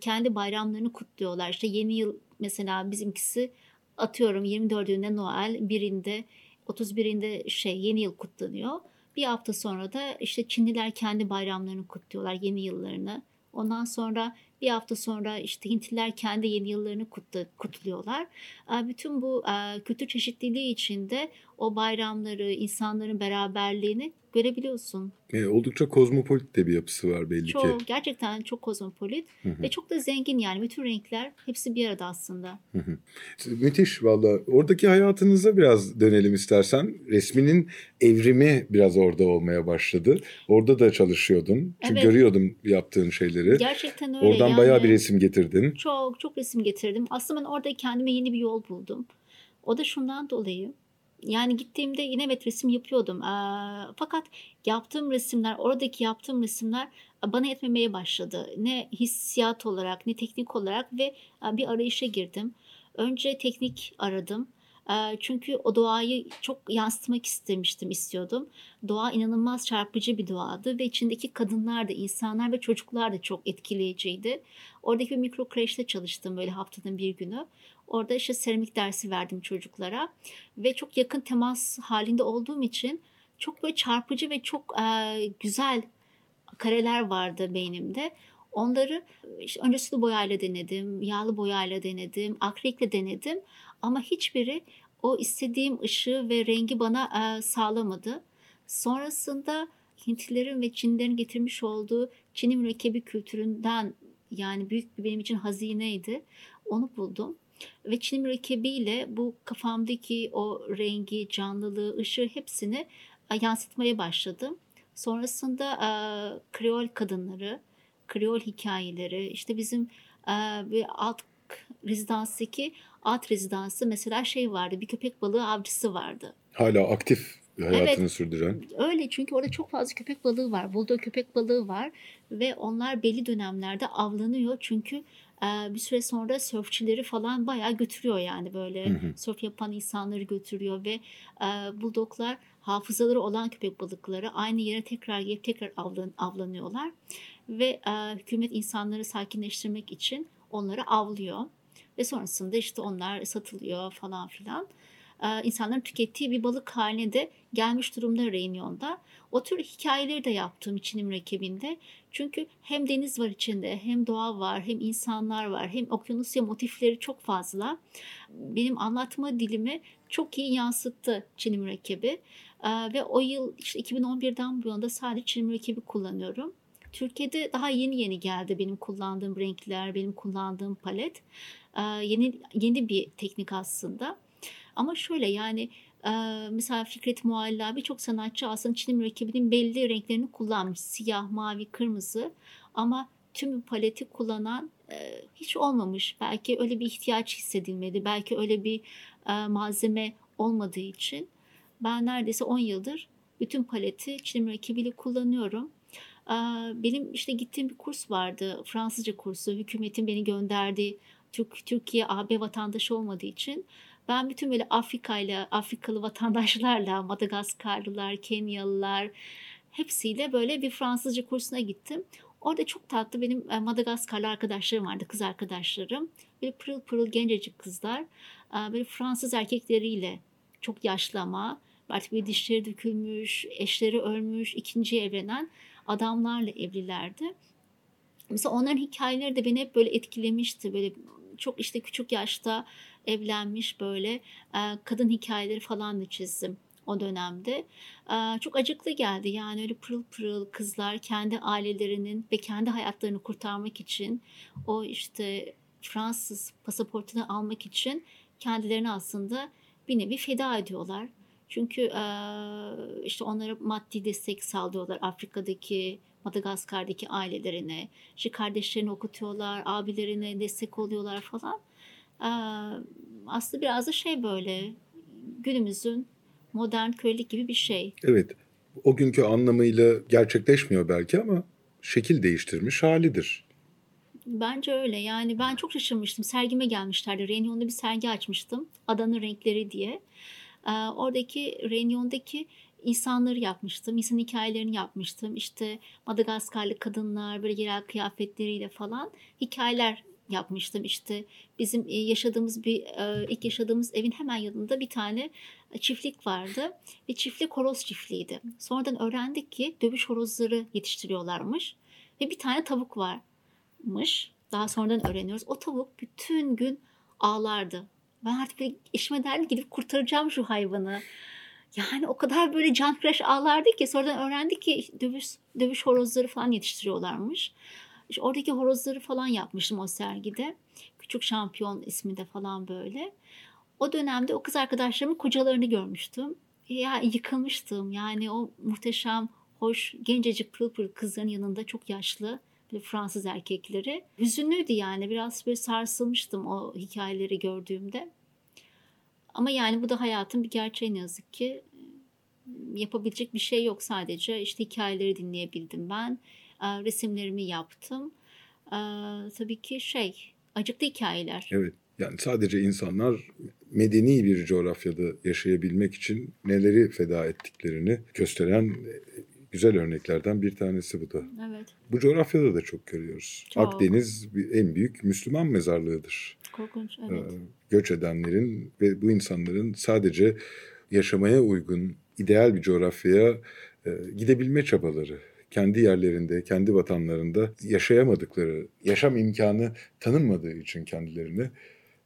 Kendi bayramlarını kutluyorlar. İşte yeni yıl mesela bizimkisi atıyorum 24'ünde Noel, birinde 31'inde şey yeni yıl kutlanıyor. Bir hafta sonra da işte Çinliler kendi bayramlarını kutluyorlar, yeni yıllarını. Ondan sonra bir hafta sonra işte Hintliler kendi yeni yıllarını kutlu, kutluyorlar. Bütün bu kültür çeşitliliği içinde o bayramları, insanların beraberliğini görebiliyorsun. E, oldukça kozmopolit de bir yapısı var belli çok, ki. Çok gerçekten çok kozmopolit hı hı. ve çok da zengin yani bütün renkler hepsi bir arada aslında. Hı hı. Müthiş valla. Oradaki hayatınıza biraz dönelim istersen. Resminin evrimi biraz orada olmaya başladı. Orada da çalışıyordun. Çünkü evet. görüyordum yaptığın şeyleri. Gerçekten öyle. Oradan yani, bayağı bir resim getirdin. Çok çok resim getirdim. Aslında ben orada kendime yeni bir yol buldum. O da şundan dolayı yani gittiğimde yine evet resim yapıyordum. Fakat yaptığım resimler, oradaki yaptığım resimler bana yetmemeye başladı. Ne hissiyat olarak ne teknik olarak ve bir arayışa girdim. Önce teknik aradım. Çünkü o doğayı çok yansıtmak istemiştim, istiyordum. Doğa inanılmaz çarpıcı bir doğadı ve içindeki kadınlar da, insanlar ve çocuklar da çok etkileyiciydi. Oradaki bir mikro kreşte çalıştım böyle haftanın bir günü. Orada işte seramik dersi verdim çocuklara ve çok yakın temas halinde olduğum için çok böyle çarpıcı ve çok güzel kareler vardı beynimde. Onları işte önce sulu boyayla denedim, yağlı boyayla denedim, akrilikle denedim ama hiçbiri o istediğim ışığı ve rengi bana e, sağlamadı. Sonrasında Hintlilerin ve Çinlilerin getirmiş olduğu Çin'in mürekkebi kültüründen yani büyük bir benim için hazineydi. Onu buldum. Ve Çin mürekkebiyle bu kafamdaki o rengi, canlılığı, ışığı hepsini yansıtmaya başladım. Sonrasında e, Kreol kadınları, Kreol hikayeleri, işte bizim e, bir alt rezidanstaki alt rezidansı mesela şey vardı, bir köpek balığı avcısı vardı. Hala aktif hayatını Evet. sürdüren. Öyle çünkü orada çok fazla köpek balığı var. Bulldog köpek balığı var ve onlar belli dönemlerde avlanıyor çünkü bir süre sonra sörfçileri falan bayağı götürüyor yani böyle Hı hı. sörf yapan insanları götürüyor ve bulldoglar hafızaları olan köpek balıkları aynı yere tekrar gelip tekrar avlan, avlanıyorlar ve hükümet insanları sakinleştirmek için onları avlıyor ve sonrasında işte onlar satılıyor falan filan. E, insanların tükettiği bir balık haline de gelmiş durumda Reunion'da. O tür hikayeleri de yaptım Çin'in mürekkebinde. Çünkü hem deniz var içinde, hem doğa var, hem insanlar var, hem okyanusya motifleri çok fazla. Benim anlatma dilimi çok iyi yansıttı Çin'in mürekkebi. Ee, ve o yıl işte 2011'den bu yana sadece Çin'in mürekkebi kullanıyorum. Türkiye'de daha yeni yeni geldi benim kullandığım renkler, benim kullandığım palet. Ee, yeni yeni bir teknik aslında. Ama şöyle yani e, mesela Fikret Mualla birçok sanatçı aslında Çin mürekkebinin belli renklerini kullanmış. Siyah, mavi, kırmızı ama tüm paleti kullanan e, hiç olmamış. Belki öyle bir ihtiyaç hissedilmedi. Belki öyle bir e, malzeme olmadığı için ben neredeyse 10 yıldır bütün paleti Çin mürekkebiyle kullanıyorum. Benim işte gittiğim bir kurs vardı. Fransızca kursu. Hükümetin beni gönderdiği Türkiye AB vatandaşı olmadığı için ben bütün böyle Afrika ile Afrikalı vatandaşlarla [LAUGHS] Madagaskarlılar, Kenyalılar hepsiyle böyle bir Fransızca kursuna gittim. Orada çok tatlı benim e, Madagaskarlı arkadaşlarım vardı, kız arkadaşlarım. Böyle pırıl pırıl gencecik kızlar. E, Böyle Fransız erkekleriyle çok yaşlı ama artık bir dişleri dökülmüş, eşleri ölmüş, ikinci evlenen adamlarla evlilerdi. Mesela onların hikayeleri de beni hep böyle etkilemişti. Böyle çok işte küçük yaşta evlenmiş böyle e, kadın hikayeleri falan da çizdim o dönemde. E, Çok acıklı geldi yani öyle pırıl pırıl kızlar kendi ailelerinin ve kendi hayatlarını kurtarmak için o işte Fransız pasaportunu almak için kendilerini aslında bir nevi feda ediyorlar. Çünkü e, işte onlara maddi destek sağlıyorlar Afrika'daki, Madagaskar'daki ailelerine. İşte kardeşlerini okutuyorlar, abilerine destek oluyorlar falan. Aslında biraz da şey böyle günümüzün modern kölelik gibi bir şey. Evet. O günkü anlamıyla gerçekleşmiyor belki ama şekil değiştirmiş halidir. Bence öyle. Yani ben çok şaşırmıştım. Sergime gelmişlerdi. Reunion'da bir sergi açmıştım. Adanın Renkleri diye. Oradaki Reunion'daki insanları yapmıştım. İnsan hikayelerini yapmıştım. İşte Madagaskarlı kadınlar böyle yerel kıyafetleriyle falan hikayeler yapmıştım. İşte bizim e, yaşadığımız bir e, ilk yaşadığımız evin hemen yanında bir tane çiftlik vardı ve çiftlik horoz çiftliğiydi. Sonradan öğrendik ki dövüş horozları yetiştiriyorlarmış ve bir tane tavuk varmış. Daha sonradan öğreniyoruz. O tavuk bütün gün ağlardı. Ben artık eşime derdim gidip kurtaracağım şu hayvanı. Yani o kadar böyle can crash ağlardı ki sonradan öğrendik ki dövüş, dövüş horozları falan yetiştiriyorlarmış. İşte oradaki horozları falan yapmıştım o sergide. Küçük Şampiyon isminde falan böyle. O dönemde o kız arkadaşlarımın kocalarını görmüştüm. Ya yıkılmıştım. Yani o muhteşem, hoş, gencecik pırıl pırıl kızların yanında çok yaşlı böyle Fransız erkekleri. Hüzünlüydü yani. Biraz böyle sarsılmıştım o hikayeleri gördüğümde. Ama yani bu da hayatın bir gerçeği ne yazık ki. Yapabilecek bir şey yok sadece. İşte hikayeleri dinleyebildim ben. Ee, Resimlerimi yaptım. Ee, Tabii ki şey, acıklı hikayeler. Evet. Yani sadece insanlar medeni bir coğrafyada yaşayabilmek için neleri feda ettiklerini gösteren güzel örneklerden bir tanesi bu da. Evet, Bu coğrafyada da çok görüyoruz. Çok. Akdeniz en büyük Müslüman mezarlığıdır. Korkunç. Ee, Evet. göç edenlerin ve bu insanların sadece yaşamaya uygun ideal bir coğrafyaya e, gidebilme çabaları kendi yerlerinde, kendi vatanlarında yaşayamadıkları, yaşam imkanı tanınmadığı için kendilerine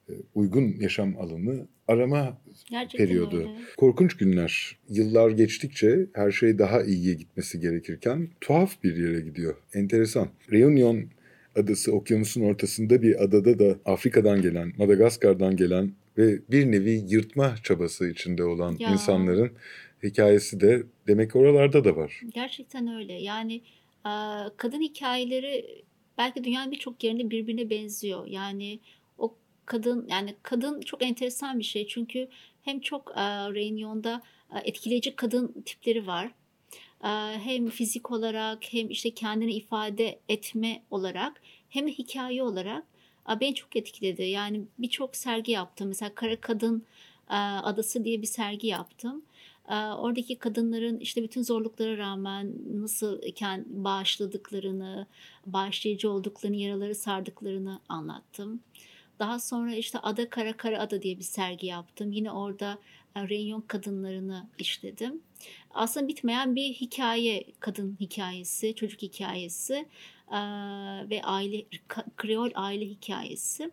e, uygun yaşam alanı arama Gerçekten periyodu. öyle. Korkunç günler. Yıllar geçtikçe her şey daha iyiye gitmesi gerekirken tuhaf bir yere gidiyor. Enteresan. Reunion adası okyanusun ortasında bir adada da Afrika'dan gelen, Madagaskar'dan gelen ve bir nevi yırtma çabası içinde olan Ya. insanların hikayesi de demek oralarda da var. Gerçekten öyle. Yani kadın hikayeleri belki dünyanın birçok yerinde birbirine benziyor. Yani o kadın yani kadın çok enteresan bir şey. Çünkü hem çok Reunion'da etkileyici kadın tipleri var. E, Hem fizik olarak hem işte kendini ifade etme olarak hem de hikaye olarak e, beni çok etkiledi. Yani birçok sergi yaptım. Mesela Kara Kadın e, Adası diye bir sergi yaptım. Ee, Oradaki kadınların işte bütün zorluklara rağmen nasıl bağışladıklarını, bağışlayıcı olduklarını, yaraları sardıklarını anlattım. Daha sonra işte Ada Kara Kara Ada diye bir sergi yaptım. Yine orada e, Reunion kadınlarını işledim. Aslında bitmeyen bir hikaye, kadın hikayesi, çocuk hikayesi ve aile, Kreol aile hikayesi.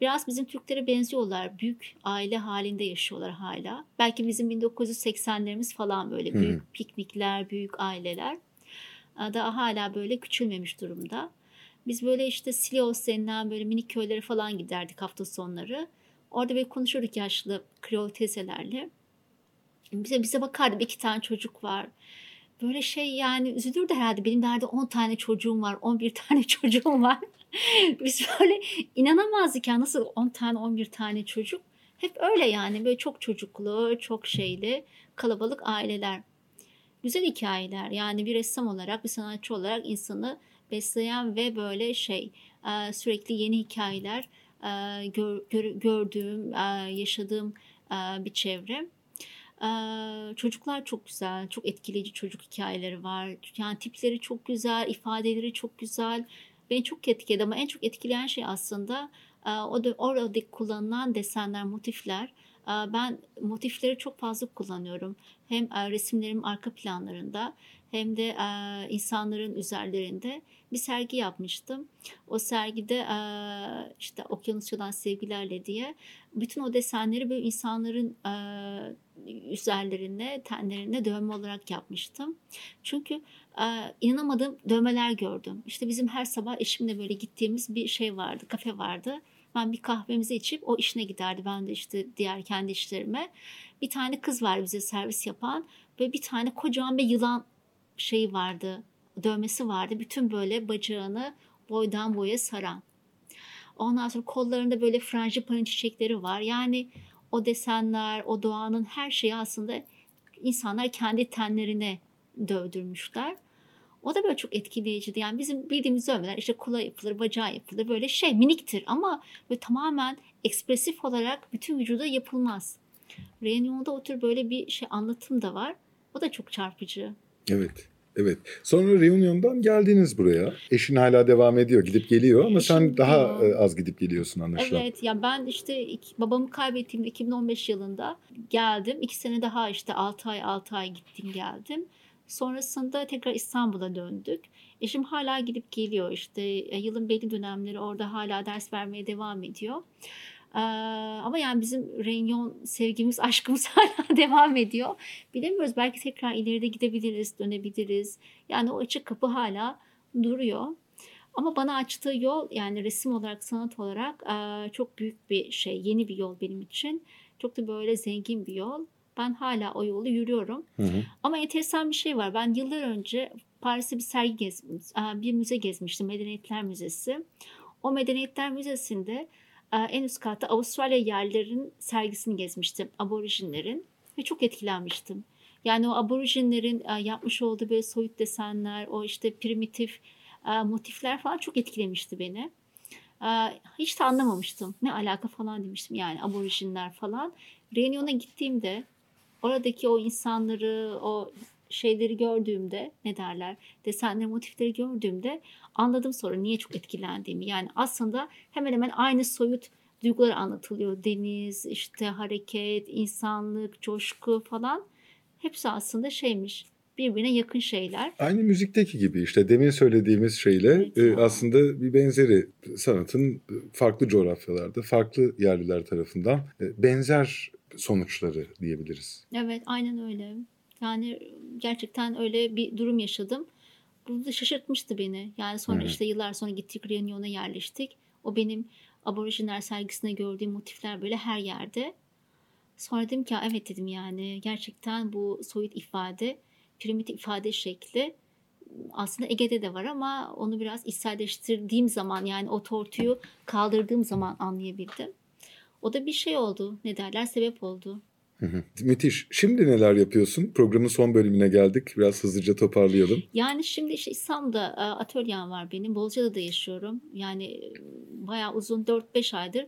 Biraz bizim Türklere benziyorlar. Büyük aile halinde yaşıyorlar hala. Belki bizim 1980'lerimiz falan böyle büyük piknikler, büyük aileler. Daha hala böyle küçülmemiş durumda. Biz böyle işte Silios denilen böyle minik köylere falan giderdik hafta sonları. Orada böyle konuşurduk yaşlı Kreol teyzelerle. Bize, bize bakardı bir iki tane çocuk var. Böyle şey yani üzülürdü herhalde. Benim derdi 10 tane çocuğum var, 11 tane [LAUGHS] çocuğum var. Biz böyle inanamazdık ya nasıl 10 tane 11 tane çocuk. Hep öyle yani böyle çok çocuklu, çok şeyli, kalabalık aileler. Güzel hikayeler yani bir ressam olarak, bir sanatçı olarak insanı besleyen ve böyle şey e, sürekli yeni hikayeler e, gör- gör- gördüğüm, e, yaşadığım bir çevre. Ee, çocuklar çok güzel, çok etkileyici çocuk hikayeleri var. Yani tipleri çok güzel, ifadeleri çok güzel. Beni çok etkiledi ama en çok etkileyen şey aslında e, o da orada kullanılan desenler, motifler. E, Ben motifleri çok fazla kullanıyorum. Hem e, resimlerimin arka planlarında hem de e, insanların üzerlerinde bir sergi yapmıştım. O sergide e, işte Okyanusyadan Sevgilerle diye bütün o desenleri böyle insanların e, üzerlerine, tenlerine dövme olarak yapmıştım. Çünkü e, inanamadığım dövmeler gördüm. İşte bizim her sabah eşimle böyle gittiğimiz bir şey vardı, kafe vardı. Ben bir kahvemizi içip o işine giderdi. Ben de işte diğer kendi işlerime. Bir tane kız var bize servis yapan. Böyle bir tane kocaman bir yılan şeyi vardı. Dövmesi vardı. Bütün böyle bacağını boydan boya saran. Ondan sonra kollarında böyle frangipani çiçekleri var. Yani o desenler, o doğanın her şeyi aslında insanlar kendi tenlerine dövdürmüşler. O da böyle çok etkileyiciydi. Yani bizim bildiğimiz dövmeler işte kola yapılır, bacağı yapılır böyle şey miniktir ama böyle tamamen ekspresif olarak bütün vücuda yapılmaz. Reunion'da o tür böyle bir şey anlatım da var. O da çok çarpıcı. Evet. Evet. Sonra Reunion'dan geldiniz buraya. Eşin hala devam ediyor. Gidip geliyor ama sen Eşim daha gidiyor. e, az gidip geliyorsun anlaşılan. Evet ya ben işte iki- babamı kaybettiğimde 2015 yılında geldim. İki sene daha işte 6 ay 6 ay gittim geldim. Sonrasında tekrar İstanbul'a döndük. Eşim hala gidip geliyor işte e, yılın belli dönemleri orada hala ders vermeye devam ediyor. Ee, ama yani bizim Reunion sevgimiz, [LAUGHS] aşkımız hala devam ediyor. Bilemiyoruz belki tekrar ileride gidebiliriz, dönebiliriz. Yani o açık kapı hala duruyor. Ama bana açtığı yol yani resim olarak, sanat olarak eee, çok büyük bir şey, yeni bir yol benim için. Çok da böyle zengin bir yol. Ben hala o yolu yürüyorum. Hı hı. Ama enteresan bir şey var. Ben yıllar önce Paris'te bir sergi gez, eee, bir müze gezmiştim. Medeniyetler Müzesi. O Medeniyetler Müzesi'nde en üst katta Avustralya yerlerin sergisini gezmiştim. Aborijinlerin. Ve çok etkilenmiştim. Yani o aborijinlerin eee, yapmış olduğu böyle soyut desenler, o işte primitif e, motifler falan çok etkilemişti beni. E, hiç de anlamamıştım. Ne alaka falan demiştim yani aborijinler falan. Reunion'a gittiğimde oradaki o insanları, o şeyleri gördüğümde ne derler desenleri, motifleri gördüğümde anladım sonra niye çok etkilendiğimi. Yani aslında hemen hemen aynı soyut duygular anlatılıyor. Deniz, işte hareket, insanlık, coşku falan. Hepsi aslında şeymiş. birbirine yakın şeyler. Aynı müzikteki gibi işte demin söylediğimiz şeyle Evet e, aslında bir benzeri sanatın farklı coğrafyalarda, farklı yerliler tarafından e, benzer sonuçları diyebiliriz. Evet aynen öyle. Yani gerçekten öyle bir durum yaşadım. Bu da şaşırtmıştı beni. Yani sonra Hı işte yıllar sonra gittik Reunion'a yerleştik. O benim aborijinler sergisinde gördüğüm motifler böyle her yerde. Sonra dedim ki "Ya evet dedim yani gerçekten bu soyut ifade, piramit ifade şekli aslında Ege'de de var ama onu biraz içselleştirdiğim zaman yani o tortuyu kaldırdığım zaman anlayabildim. O da bir şey oldu. Ne derler? Sebep oldu. Hı hı. Müthiş. Şimdi neler yapıyorsun? Programın son bölümüne geldik. Biraz hızlıca toparlayalım. Yani şimdi işte İstanbul'da e, atölyem var benim. Bolca'da yaşıyorum. Yani e, bayağı uzun 4-5 aydır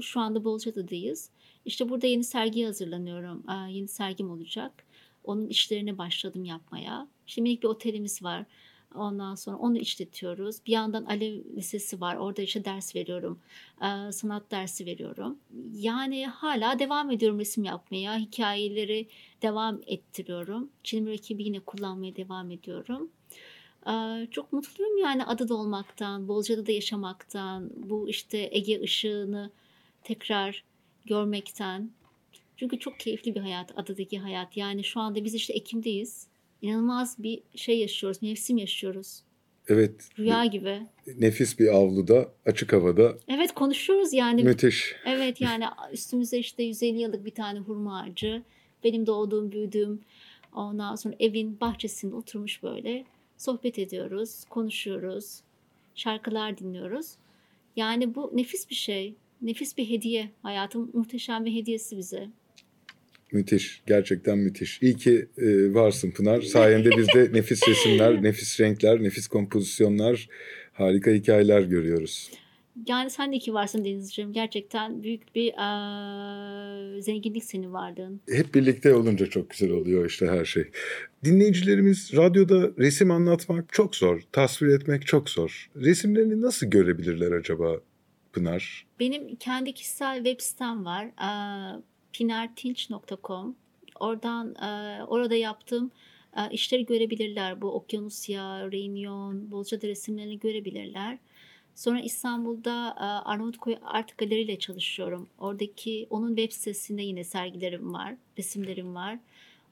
şu anda Bolca'dayız. İşte burada yeni sergiye hazırlanıyorum. E, Yeni sergim olacak. Onun işlerine başladım yapmaya. İşte minik bir otelimiz var. Ondan sonra onu işletiyoruz. Bir yandan Alev Lisesi var. Orada işte ders veriyorum. Sanat dersi veriyorum. Yani hala devam ediyorum resim yapmaya. Hikayeleri devam ettiriyorum. Çin mürekkebi yine kullanmaya devam ediyorum. Çok mutluyum yani adada olmaktan, Bolca'da da yaşamaktan, bu işte Ege ışığını tekrar görmekten. Çünkü çok keyifli bir hayat, adadaki hayat. Yani şu anda biz işte Ekim'deyiz. İnanılmaz bir şey yaşıyoruz, mevsim yaşıyoruz. Evet. Rüya gibi. Nefis bir avluda, açık havada. Evet konuşuyoruz yani. Müthiş. Evet yani üstümüzde işte 150 yıllık bir tane hurma ağacı. Benim doğduğum, büyüdüğüm ondan sonra evin bahçesinde oturmuş böyle sohbet ediyoruz, konuşuyoruz, şarkılar dinliyoruz. Yani bu nefis bir şey. Nefis bir hediye. Hayatın muhteşem bir hediyesi bize. Müthiş. Gerçekten müthiş. İyi ki e, varsın Pınar. Sayende biz de nefis resimler, [LAUGHS] nefis renkler, nefis kompozisyonlar, harika hikayeler görüyoruz. Yani sen de ki varsın Denizciğim. Gerçekten büyük bir eee, zenginlik senin varlığın. Hep birlikte olunca çok güzel oluyor işte her şey. Dinleyicilerimiz radyoda resim anlatmak çok zor, tasvir etmek çok zor. Resimlerini nasıl görebilirler acaba Pınar? Benim kendi kişisel web sitem var. Eee, pinartinç.com. Oradan eee, orada yaptığım eee, işleri görebilirler. Bu Okyanusya, Reunion, Bolca'da resimlerini görebilirler. Sonra İstanbul'da eee, Arnavutköy Art Galeri ile çalışıyorum. Oradaki onun web sitesinde yine sergilerim var, resimlerim var.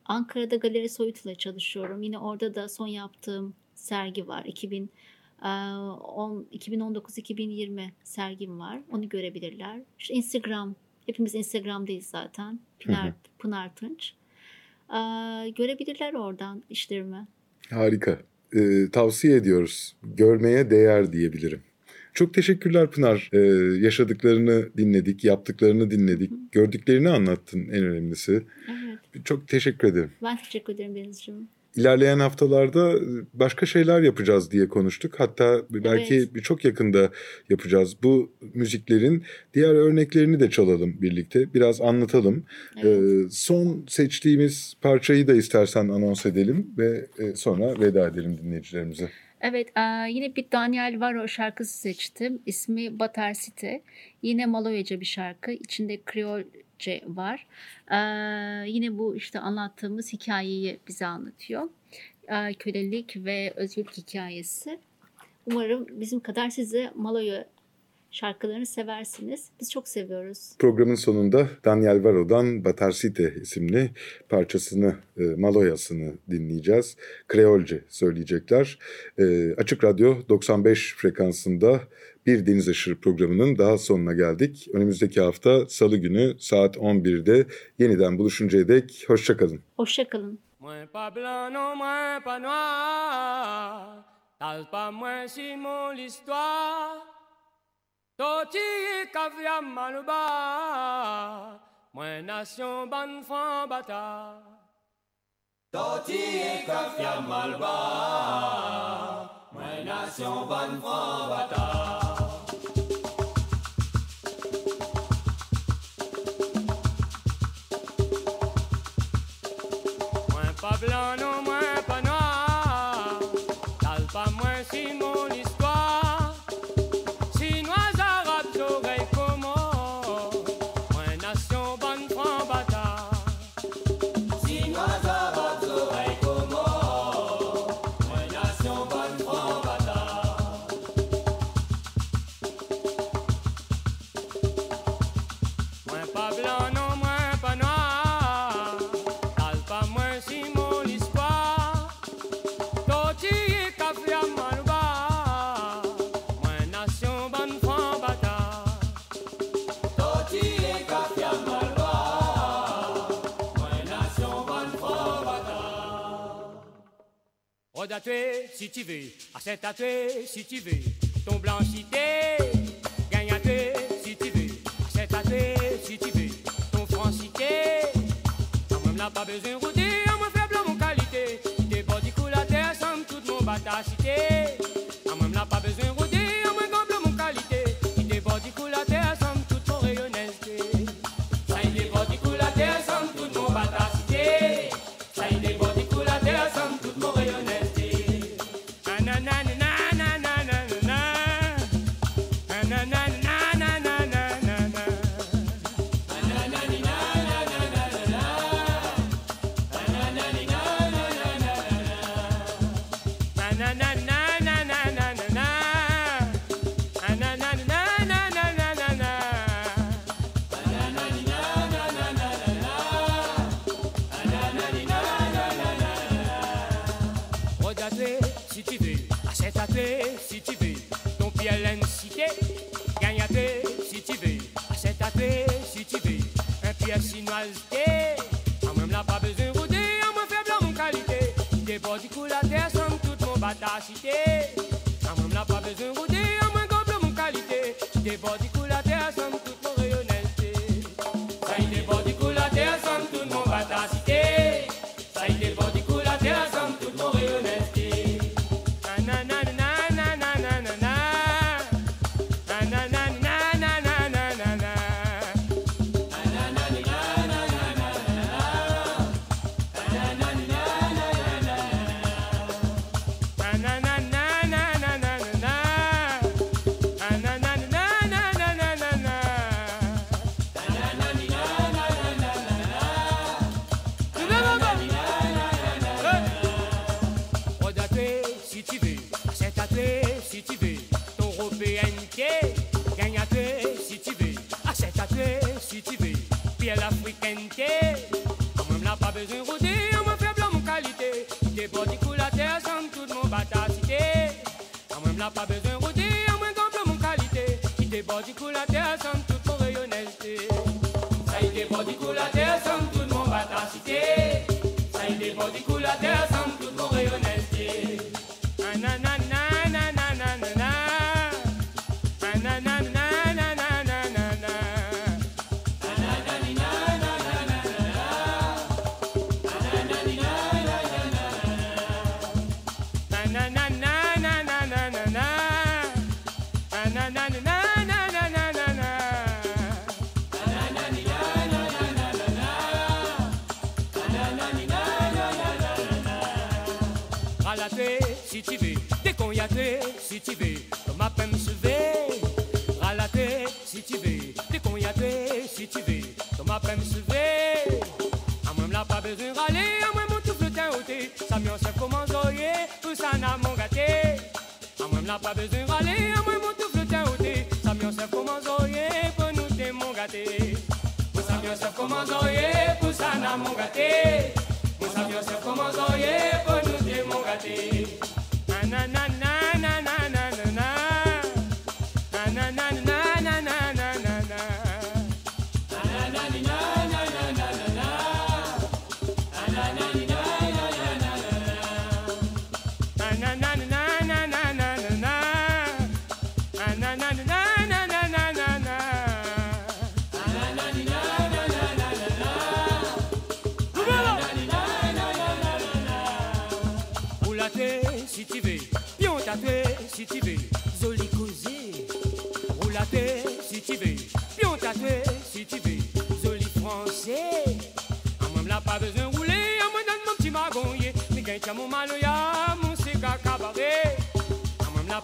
Ankara'da Galeri Soyut ile çalışıyorum. Yine orada da son yaptığım sergi var. 2000 eee, on- 2019-2020 sergim var. Onu görebilirler. İşte Instagram. Hepimiz Instagram'dayız zaten. Pınar, Pınar Tunç. Eee, görebilirler oradan işlerimi. Harika. Ee, tavsiye ediyoruz. Görmeye değer diyebilirim. Çok teşekkürler Pınar. Ee, yaşadıklarını dinledik, yaptıklarını dinledik, gördüklerini anlattın en önemlisi. Evet. Çok teşekkür ederim. Ben teşekkür ederim Denizciğim. İlerleyen haftalarda başka şeyler yapacağız diye konuştuk. Hatta belki Evet. çok yakında yapacağız. Bu müziklerin diğer örneklerini de çalalım birlikte. Biraz anlatalım. Evet. Ee, son seçtiğimiz parçayı da istersen anons edelim ve e, sonra veda edelim dinleyicilerimize. Evet, yine bir Daniel Varo şarkısı seçtim. İsmi Batar City. Yine Maloyaca bir şarkı. İçinde Kriolce var. Eee, yine bu işte anlattığımız hikayeyi bize anlatıyor. Eee, kölelik ve özgürlük hikayesi. Umarım bizim kadar siz de Maloya şarkılarını seversiniz. Biz çok seviyoruz. Programın sonunda Daniel Varo'dan Batarsite isimli parçasını, e, Maloyasını dinleyeceğiz. Kreolce söyleyecekler. E, Açık Radyo 95 frekansında bir Deniz Aşırı programının daha sonuna geldik. Önümüzdeki hafta Salı günü saat 11'de yeniden buluşuncaya dek hoşçakalın. Hoşçakalın. Mwen Toti kavya malouba. Mwen nation ban fan bata. Toti kavya malouba. Mwen nation ban fan bata. Mode à si tu veux, à cette à si tu veux. Ton blancité, gagne à tuer si tu veux, à cette à si tu veux. Ton francité, quand même n'a pas besoin de router, à moins faible mon qualité. T'es pas du coup la terre, somme toute mon bata cité. fiel africaine Moi même la pas besoin router, moi faible mon qualité. T'es particulier terre sans tout mon bata cité Moi même la pas besoin router, moi comble mon qualité. T'es particulier terre sans tout mon rayonnalité Ça y est particulier terre sans tout mon bata Ça y est particulier terre si tu veux, si tu veux, si tu veux, si tu veux, français. Ah, à pas besoin de rouler, ah, à mon petit mon malheur.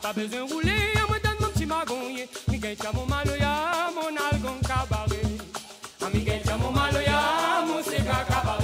Pas besoin de rouler, moi donne mon petit magonnier. Miguel Chamo Maloya, mon algon cabaret. Ah, Miguel Chamo Maloya, mon sega cabaret.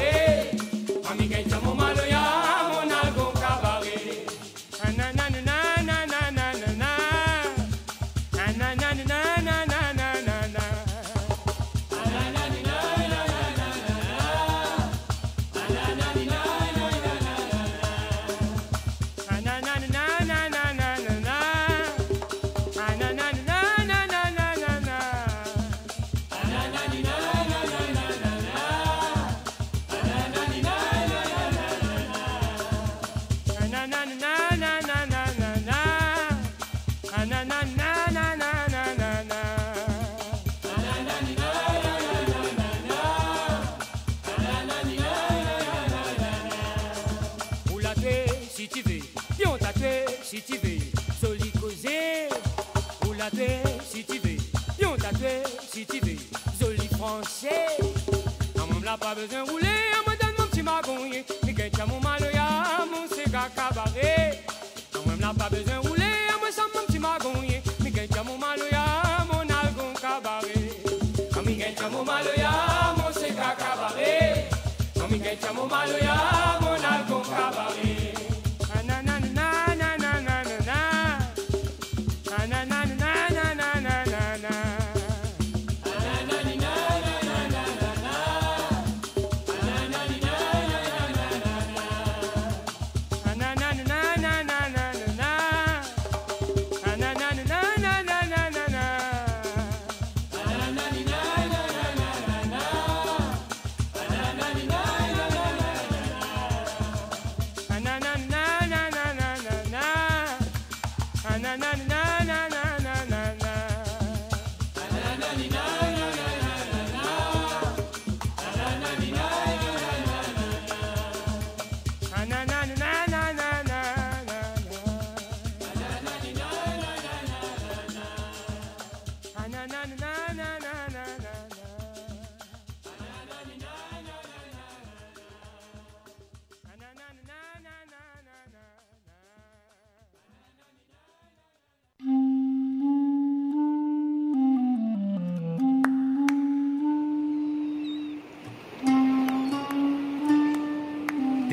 Mami ngecha mo malo ya mo se kakabare. Mami ya mo nalkon cabaret.